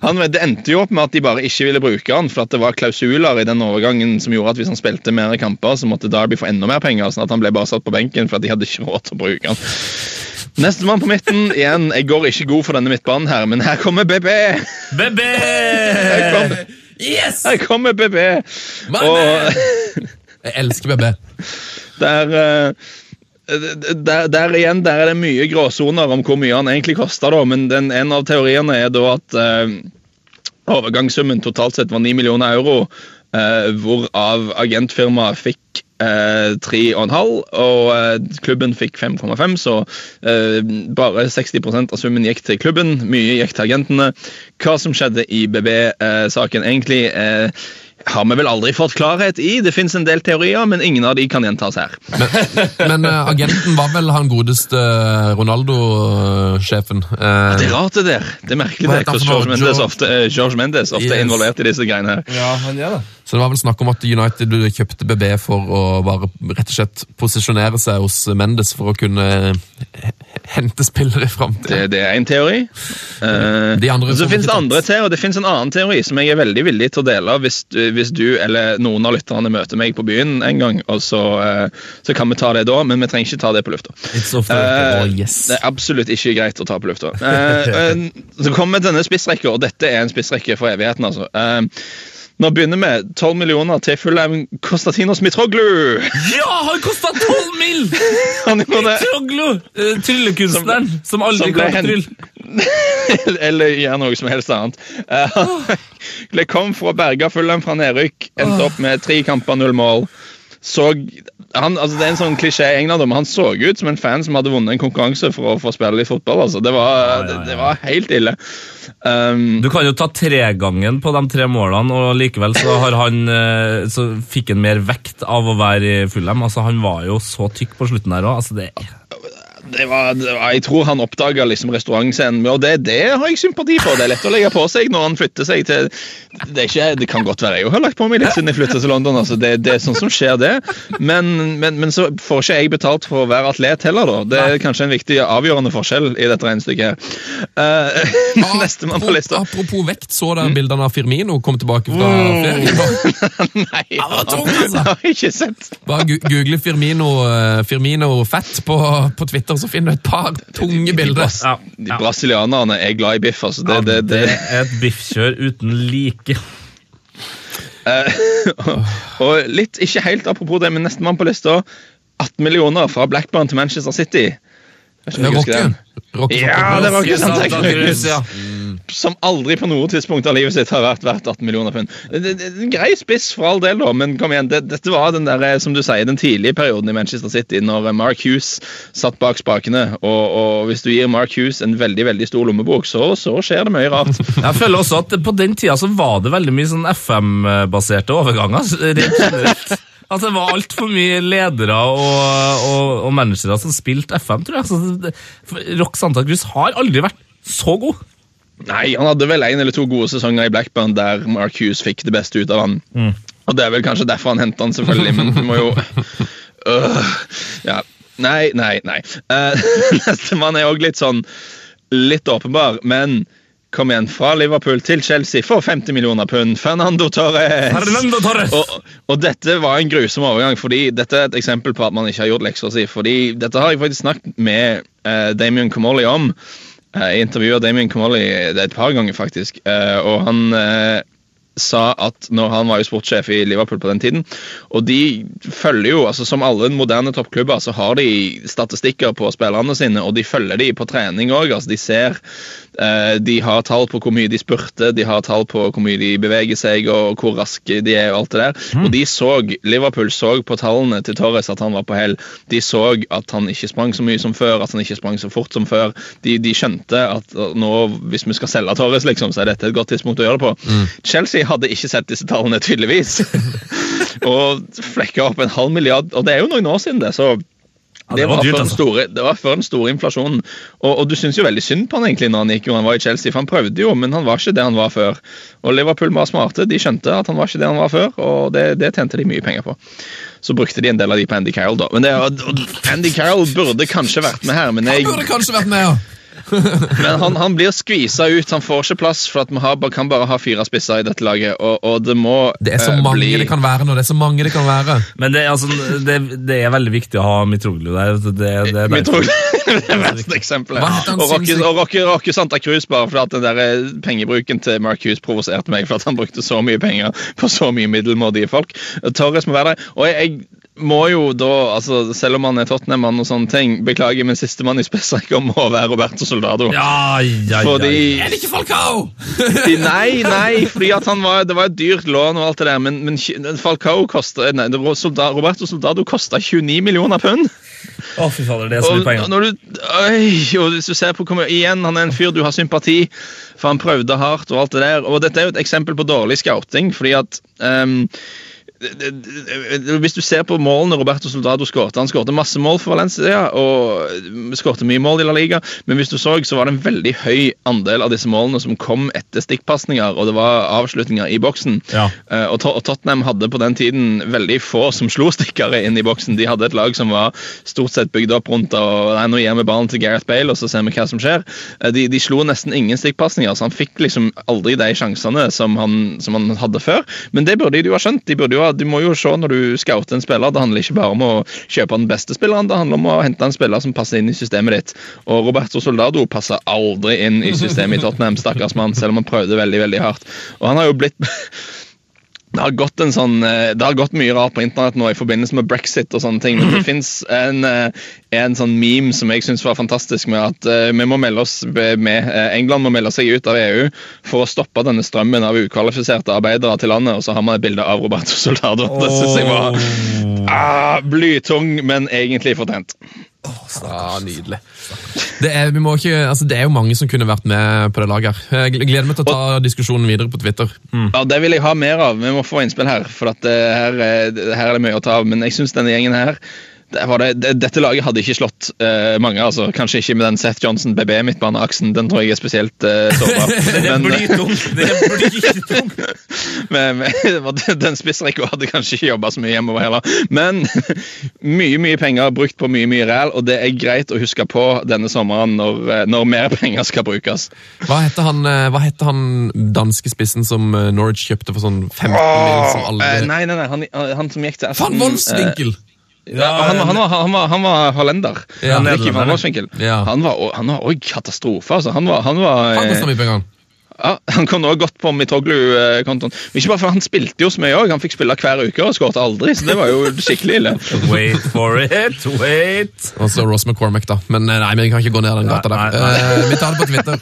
Han, det endte jo opp med at de bare ikke ville bruke han, for at det var klausuler i den overgangen som gjorde at hvis han spilte mer kamper, så måtte Derby få enda mer penger, sånn at han ble bare satt på benken for at de hadde ikke råd til å bruke han. Nestemann på midten. Igjen, jeg går ikke god for denne midtbanen her, men her kommer BB! BB! Her kommer, Yes! her kommer BB! Og Jeg elsker BB. der, eh, der, der igjen, der er det mye gråsoner om hvor mye han egentlig koster, da, men den, en av teoriene er da at uh, overgangssummen totalt sett var 9 millioner euro. Eh, hvorav agentfirmaet fikk eh, 3,5, og eh, klubben fikk 5,5, så eh, bare 60% av summen gikk til klubben. Mye gikk til agentene. Hva som skjedde i BB-saken egentlig, eh, har vi vel aldri fått klarhet i. Det fins en del teorier, men ingen av de kan gjentas her. Men eh, agenten var vel han godeste Ronaldo-sjefen. Eh, Det er rart, det der. Det er merkelig det, hvordan George? Mendes ofte, eh, George Mendes ofte er involvert i disse greiene her. Ja, han gjør det. Så det var vel snakk om at United kjøpte BB for å bare rett og slett posisjonere seg hos Mendes for å kunne hente spillere i framtida. Det, det er en teori. Eh, De andre så finnes det andre teorier, det finnes en annen teori som jeg er veldig villig til å dele hvis, hvis du eller noen av lytterne møter meg på byen en gang, og så, eh, så kan vi ta det da, men vi trenger ikke ta det på lufta. Å, yes. Det er absolutt ikke greit å ta på lufta. Så kommer denne spissrekka, og dette er en spissrekke for evigheten, altså. Eh, nå begynner vi. 12 millioner til Fulham Konstantinos Mitroglu! Ja, han kosta tolv mill! Mitroglu! det. Eh, Tryllekunstneren som aldri som kan trylle. Eller gjør noe som helst annet. Uh, Det kom fra Berga Fulham fra nedrykk, endte opp med tre kamper, null mål. Så han, altså Det er en sånn klisjé i England, men han så ut som en fan som hadde vunnet en konkurranse for å få spille litt fotball. altså. Det var, Det, det var helt ille. Um, Du kan jo ta tregangen på de tre målene, og likevel så, har han, eh, så fikk han mer vekt av å være i Fulham. Altså, han var jo så tykk på slutten der òg. Altså, det- det var, det var, jeg tror han oppdaga liksom restaurantscenen, og det, det har jeg sympati for. Det er lett å legge på seg når han flytter seg til Det, ikke, det kan godt være jeg har lagt på meg litt siden jeg flyttet til London. altså det, det er sånn som skjer, det. Men, men, men så får ikke jeg betalt for å være atlet heller, da. Det er kanskje en viktig avgjørende forskjell i dette regnestykket. Uh, Nestemann på lista. Apropos vekt, så dere bildene av Firmino kom tilbake fra ferien? Nei, var altså. har jeg ikke sett. Bare google Firmino, eh, Firmino fett på, på Twitter, så finner du et par tunge bilder. Ja, De ja. brasilianerne er glad i biff. altså. Det, Ja, det, det, det er et biffkjør uten like. Eh, og litt, ikke helt apropos det, men nestemann på lista 18 millioner fra Blackburn til Manchester City. Den. Rocky Ja, det var ikke sant. Som aldri på noe tidspunkt av livet sitt har vært verdt 18 millioner pund. Grei spiss for all del, da, men kom igjen, det, dette var den der, eh, som du sier, den tidlige perioden i Manchester City, når eh, Mark Hughes satt bak spakene. Og, og hvis du gir Mark Hughes en veldig veldig stor lommebok, så, så skjer det mye rart. Jeg føler også at på den tida så var det veldig mye sånn FM-baserte overganger. Rent generelt. At det var altfor mye ledere og, og, og managere som spilte FM, tror jeg. Så det, Rock Santa Cruz har aldri vært så god. Nei, han hadde vel en eller to gode sesonger i Blackburn der Mark Hughes fikk det beste ut av han. Og det er vel kanskje derfor han henta han, selvfølgelig, men du må jo Øh, Ja. Nei, nei, nei. Uh, Nestemann er òg litt sånn litt åpenbar, men kom igjen. Fra Liverpool til Chelsea for 50 millioner pund. Fernando Torres! Fernando Torres! Og, og dette var en grusom overgang, fordi dette er et eksempel på at man ikke har gjort leksa si. fordi dette har jeg faktisk snakket med uh, Damien Comolli om. Uh, jeg intervjua Damien Comolly det et par ganger, faktisk. eh, og han eh, sa at når han var jo sportssjef i Liverpool på den tiden, og de følger jo, altså som alle moderne toppklubber, så har de statistikker på spillerne sine, og de følger de på trening òg. Altså de ser eh, De har tall på hvor mye de spurte, de har tall på hvor mye de beveger seg, og hvor raske de er, og alt det der. Og de så, Liverpool så på tallene til Torres at han var på hell. De så at han ikke sprang så mye som før, at han ikke sprang så fort som før. De, de skjønte at nå, hvis vi skal selge Torres, liksom, så er dette et godt tidspunkt å gjøre det på. Chelsea hadde ikke sett disse tallene, tydeligvis. og flekka opp en halv milliard, og det er jo noen år siden det, så det, det var var dyrt, altså. store, det var før den store inflasjonen. Og, og du syns jo veldig synd på han egentlig når han gikk jo, han var i Chelsea, for han prøvde jo, men han var ikke det han var før. Og Liverpool var smarte, de skjønte at han var ikke det han var før, og det, det tjente de mye penger på. Så brukte de en del av de på Andy Carroll, da. Men det, og- og Andy Carroll burde kanskje vært med her, men jeg, Burde kanskje vært med, ja. men han, han blir skvisa ut. Han får ikke plass, for at vi har, kan bare ha fire spisser i dette laget. Og, og det må Det er så eh, mange bli det kan være nå. det er så mange det kan være. Men det, altså, det, det er veldig viktig å ha Mitroglou der. Det, det, det er tror det verste eksempelet. Og Rocky, og Rocky, Rocky Santa Cruz, bare fordi den der eh, pengebruken til Mark Hughes provoserte meg for at han brukte så mye penger på så mye middelmådige folk. Torres må være der. Og jeg, jeg må jo da, altså selv om han er Tottenham-mann og sånne ting, beklager, men sistemann i spissrekka må være Roberto Soldado. Ja, ja, ja, Fordi ja. Er det ikke Falcao? Nei, nei, fordi at han var, det var et dyrt lån og alt det der, men, men Falcao kostet, Nei, Solda- Roberto Soldado kosta 29 millioner pund. Å, fy fader, det er så mye penger. du, øy, og hvis du ser på kommer, igjen, Han er en fyr du har sympati for, han prøvde hardt. og alt det der, og Dette er jo et eksempel på dårlig scouting. fordi at det- Hvis du ser på målene Roberto Soldado skårte Han skårte masse mål for Valencia og skårte mye mål i La Liga. Men hvis du så, så var det en veldig høy andel av disse målene som kom etter stikkpasninger, og det var avslutninger i boksen. Ja. Eh, og, Tottenham hadde på den tiden veldig få som slo stikkere inn i boksen. De hadde et lag som var stort sett bygd opp rundt og nå gir vi ballen til Gareth Bale, og så ser vi hva som skjer. Eh, de, de slo nesten ingen stikkpasninger, så han fikk liksom aldri de sjansene som han, som han hadde før. Men det burde de jo ha skjønt. De, burde jo ha, du må jo se når du scouter en spiller. Det handler ikke bare om å kjøpe den beste spilleren, det handler om å hente en spiller som passer inn i systemet ditt. Og Roberto Soldado passer aldri inn i systemet i Tottenham, stakkars mann, selv om han prøvde veldig, veldig hardt. Og han har jo blitt det har, gått en sånn, eh, det har gått mye rart på internett nå i forbindelse med brexit og sånne ting, men det fins en, eh, en sånn meme som jeg syns var fantastisk, med at eh, vi må melde oss med England må melde seg ut av EU for å stoppe denne strømmen av ukvalifiserte arbeidere til landet, og så har man et bilde av Roberto Soldado. Det syns jeg var ah, blytung, men egentlig fortjent. Ja, Nydelig. Det er, vi må ikke, altså, det er jo mange som kunne vært med på det laget. her. Jeg gleder meg til å ta diskusjonen videre på Twitter. Ja, Det vil jeg ha mer av. Vi må få innspill her, for at eh, her, er- her er det mye å ta av. Men jeg syns denne gjengen her det var det, det, Dette laget hadde ikke slått uh, mange. altså Kanskje ikke med den Seth Johnson BB-midtbaneaksen. Den tror jeg er spesielt uh, sårbar. Den blir Men, blytung. Den med, med, den spissrekka hadde kanskje ikke jobba så mye hjemover heller. Men mye mye penger brukt på mye mye ræl, og det er greit å huske på denne sommeren når, eh, når mer penger skal brukes. Hva heter han, hva heter han danske spissen som Norwich kjøpte for sånn 15 mil? Som alle... Nei, nei, nei, han, han som gikk til Van Aston, Wolfswinkel! Ja, han, var- han, var, han, var, han var hollender. Ja, han, van Wolfswinkel. Ja. Han var han òg katastrofe. Altså. Han, var, han, var, Han eh, mye penger. ja, han kunne også gått på Mitoglu-kontoen. Ikke bare for Han spilte jo så mye òg. Han fikk spille hver uke og skåret aldri. Så det var jo skikkelig ille. Wait for it, wait. Og så Ross McCormack, da. Men eh, nei, vi kan ikke gå ned den gata der. nei, Eh, vi tar det på Twitter.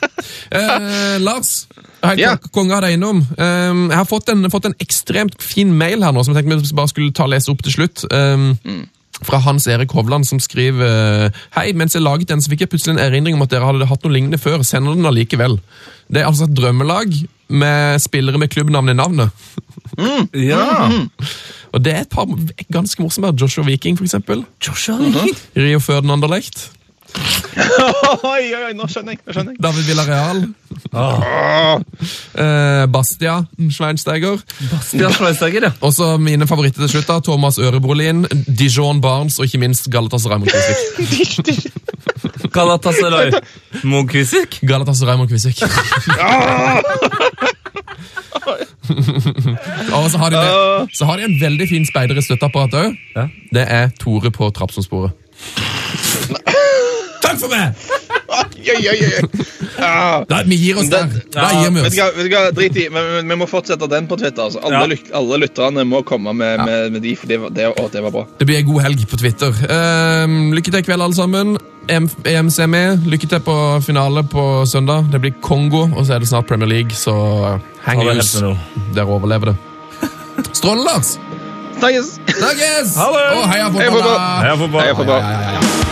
Eh, Lars, helt Ja. konge av deg innom. Eh, jeg har fått en, fått en ekstremt fin mail her nå, som jeg tenkte vi bare skulle ta og lese opp til slutt. Mm. Fra Hans Erik Hovland, som skriver Hei, mens jeg laget den, så fikk jeg plutselig en erindring om at dere hadde hatt noe lignende før. Sender den allikevel. Det er altså et drømmelag med spillere med klubbnavn i navnet. Ja. Og det er et par ganske morsomme. Joshua Viking, for eksempel. Joshua Viking? Rio Ferdinand Anderlecht. oi, oi, oi, nå skjønner jeg. Nå skjønner jeg. David Villareal. Eh, Bastia Schweinsteiger. Bastian Schweinsteiger, ja. Og så mine favoritter til slutt. da, Thomas Ørebrolin, Dijon Barnes og ikke minst Galatasaray Monkvisik. Galatasaray. Monkvisik? Galatasaray Monkvisik. og så har, de det, så har de en veldig fin speider i støtteapparatet òg. Ja. Det er Tore på Trapsomsporet. Takk for meg! Oi, oi, oi. Ah. Da, vi gir oss der. Da gir vi oss. vet du hva, drit i, men, men vi må fortsette den på Twitter. Altså. Alle, Ja. lyt, alle lytterne må komme med, med, med de, for det, var- det, å, det var bra. Det blir en god helg på Twitter. Uh, lykke til i kveld, alle sammen. EM EMCME. Lykke til på finale på søndag. Det blir Kongo, og så er det snart Premier League, så heng ro. Dere overlever det. Strålende, Lars! Snakkes! Snakkes! Ha! Og heia fotball! Heia fotball. Heia fotball. Ja, ja, ja, ja.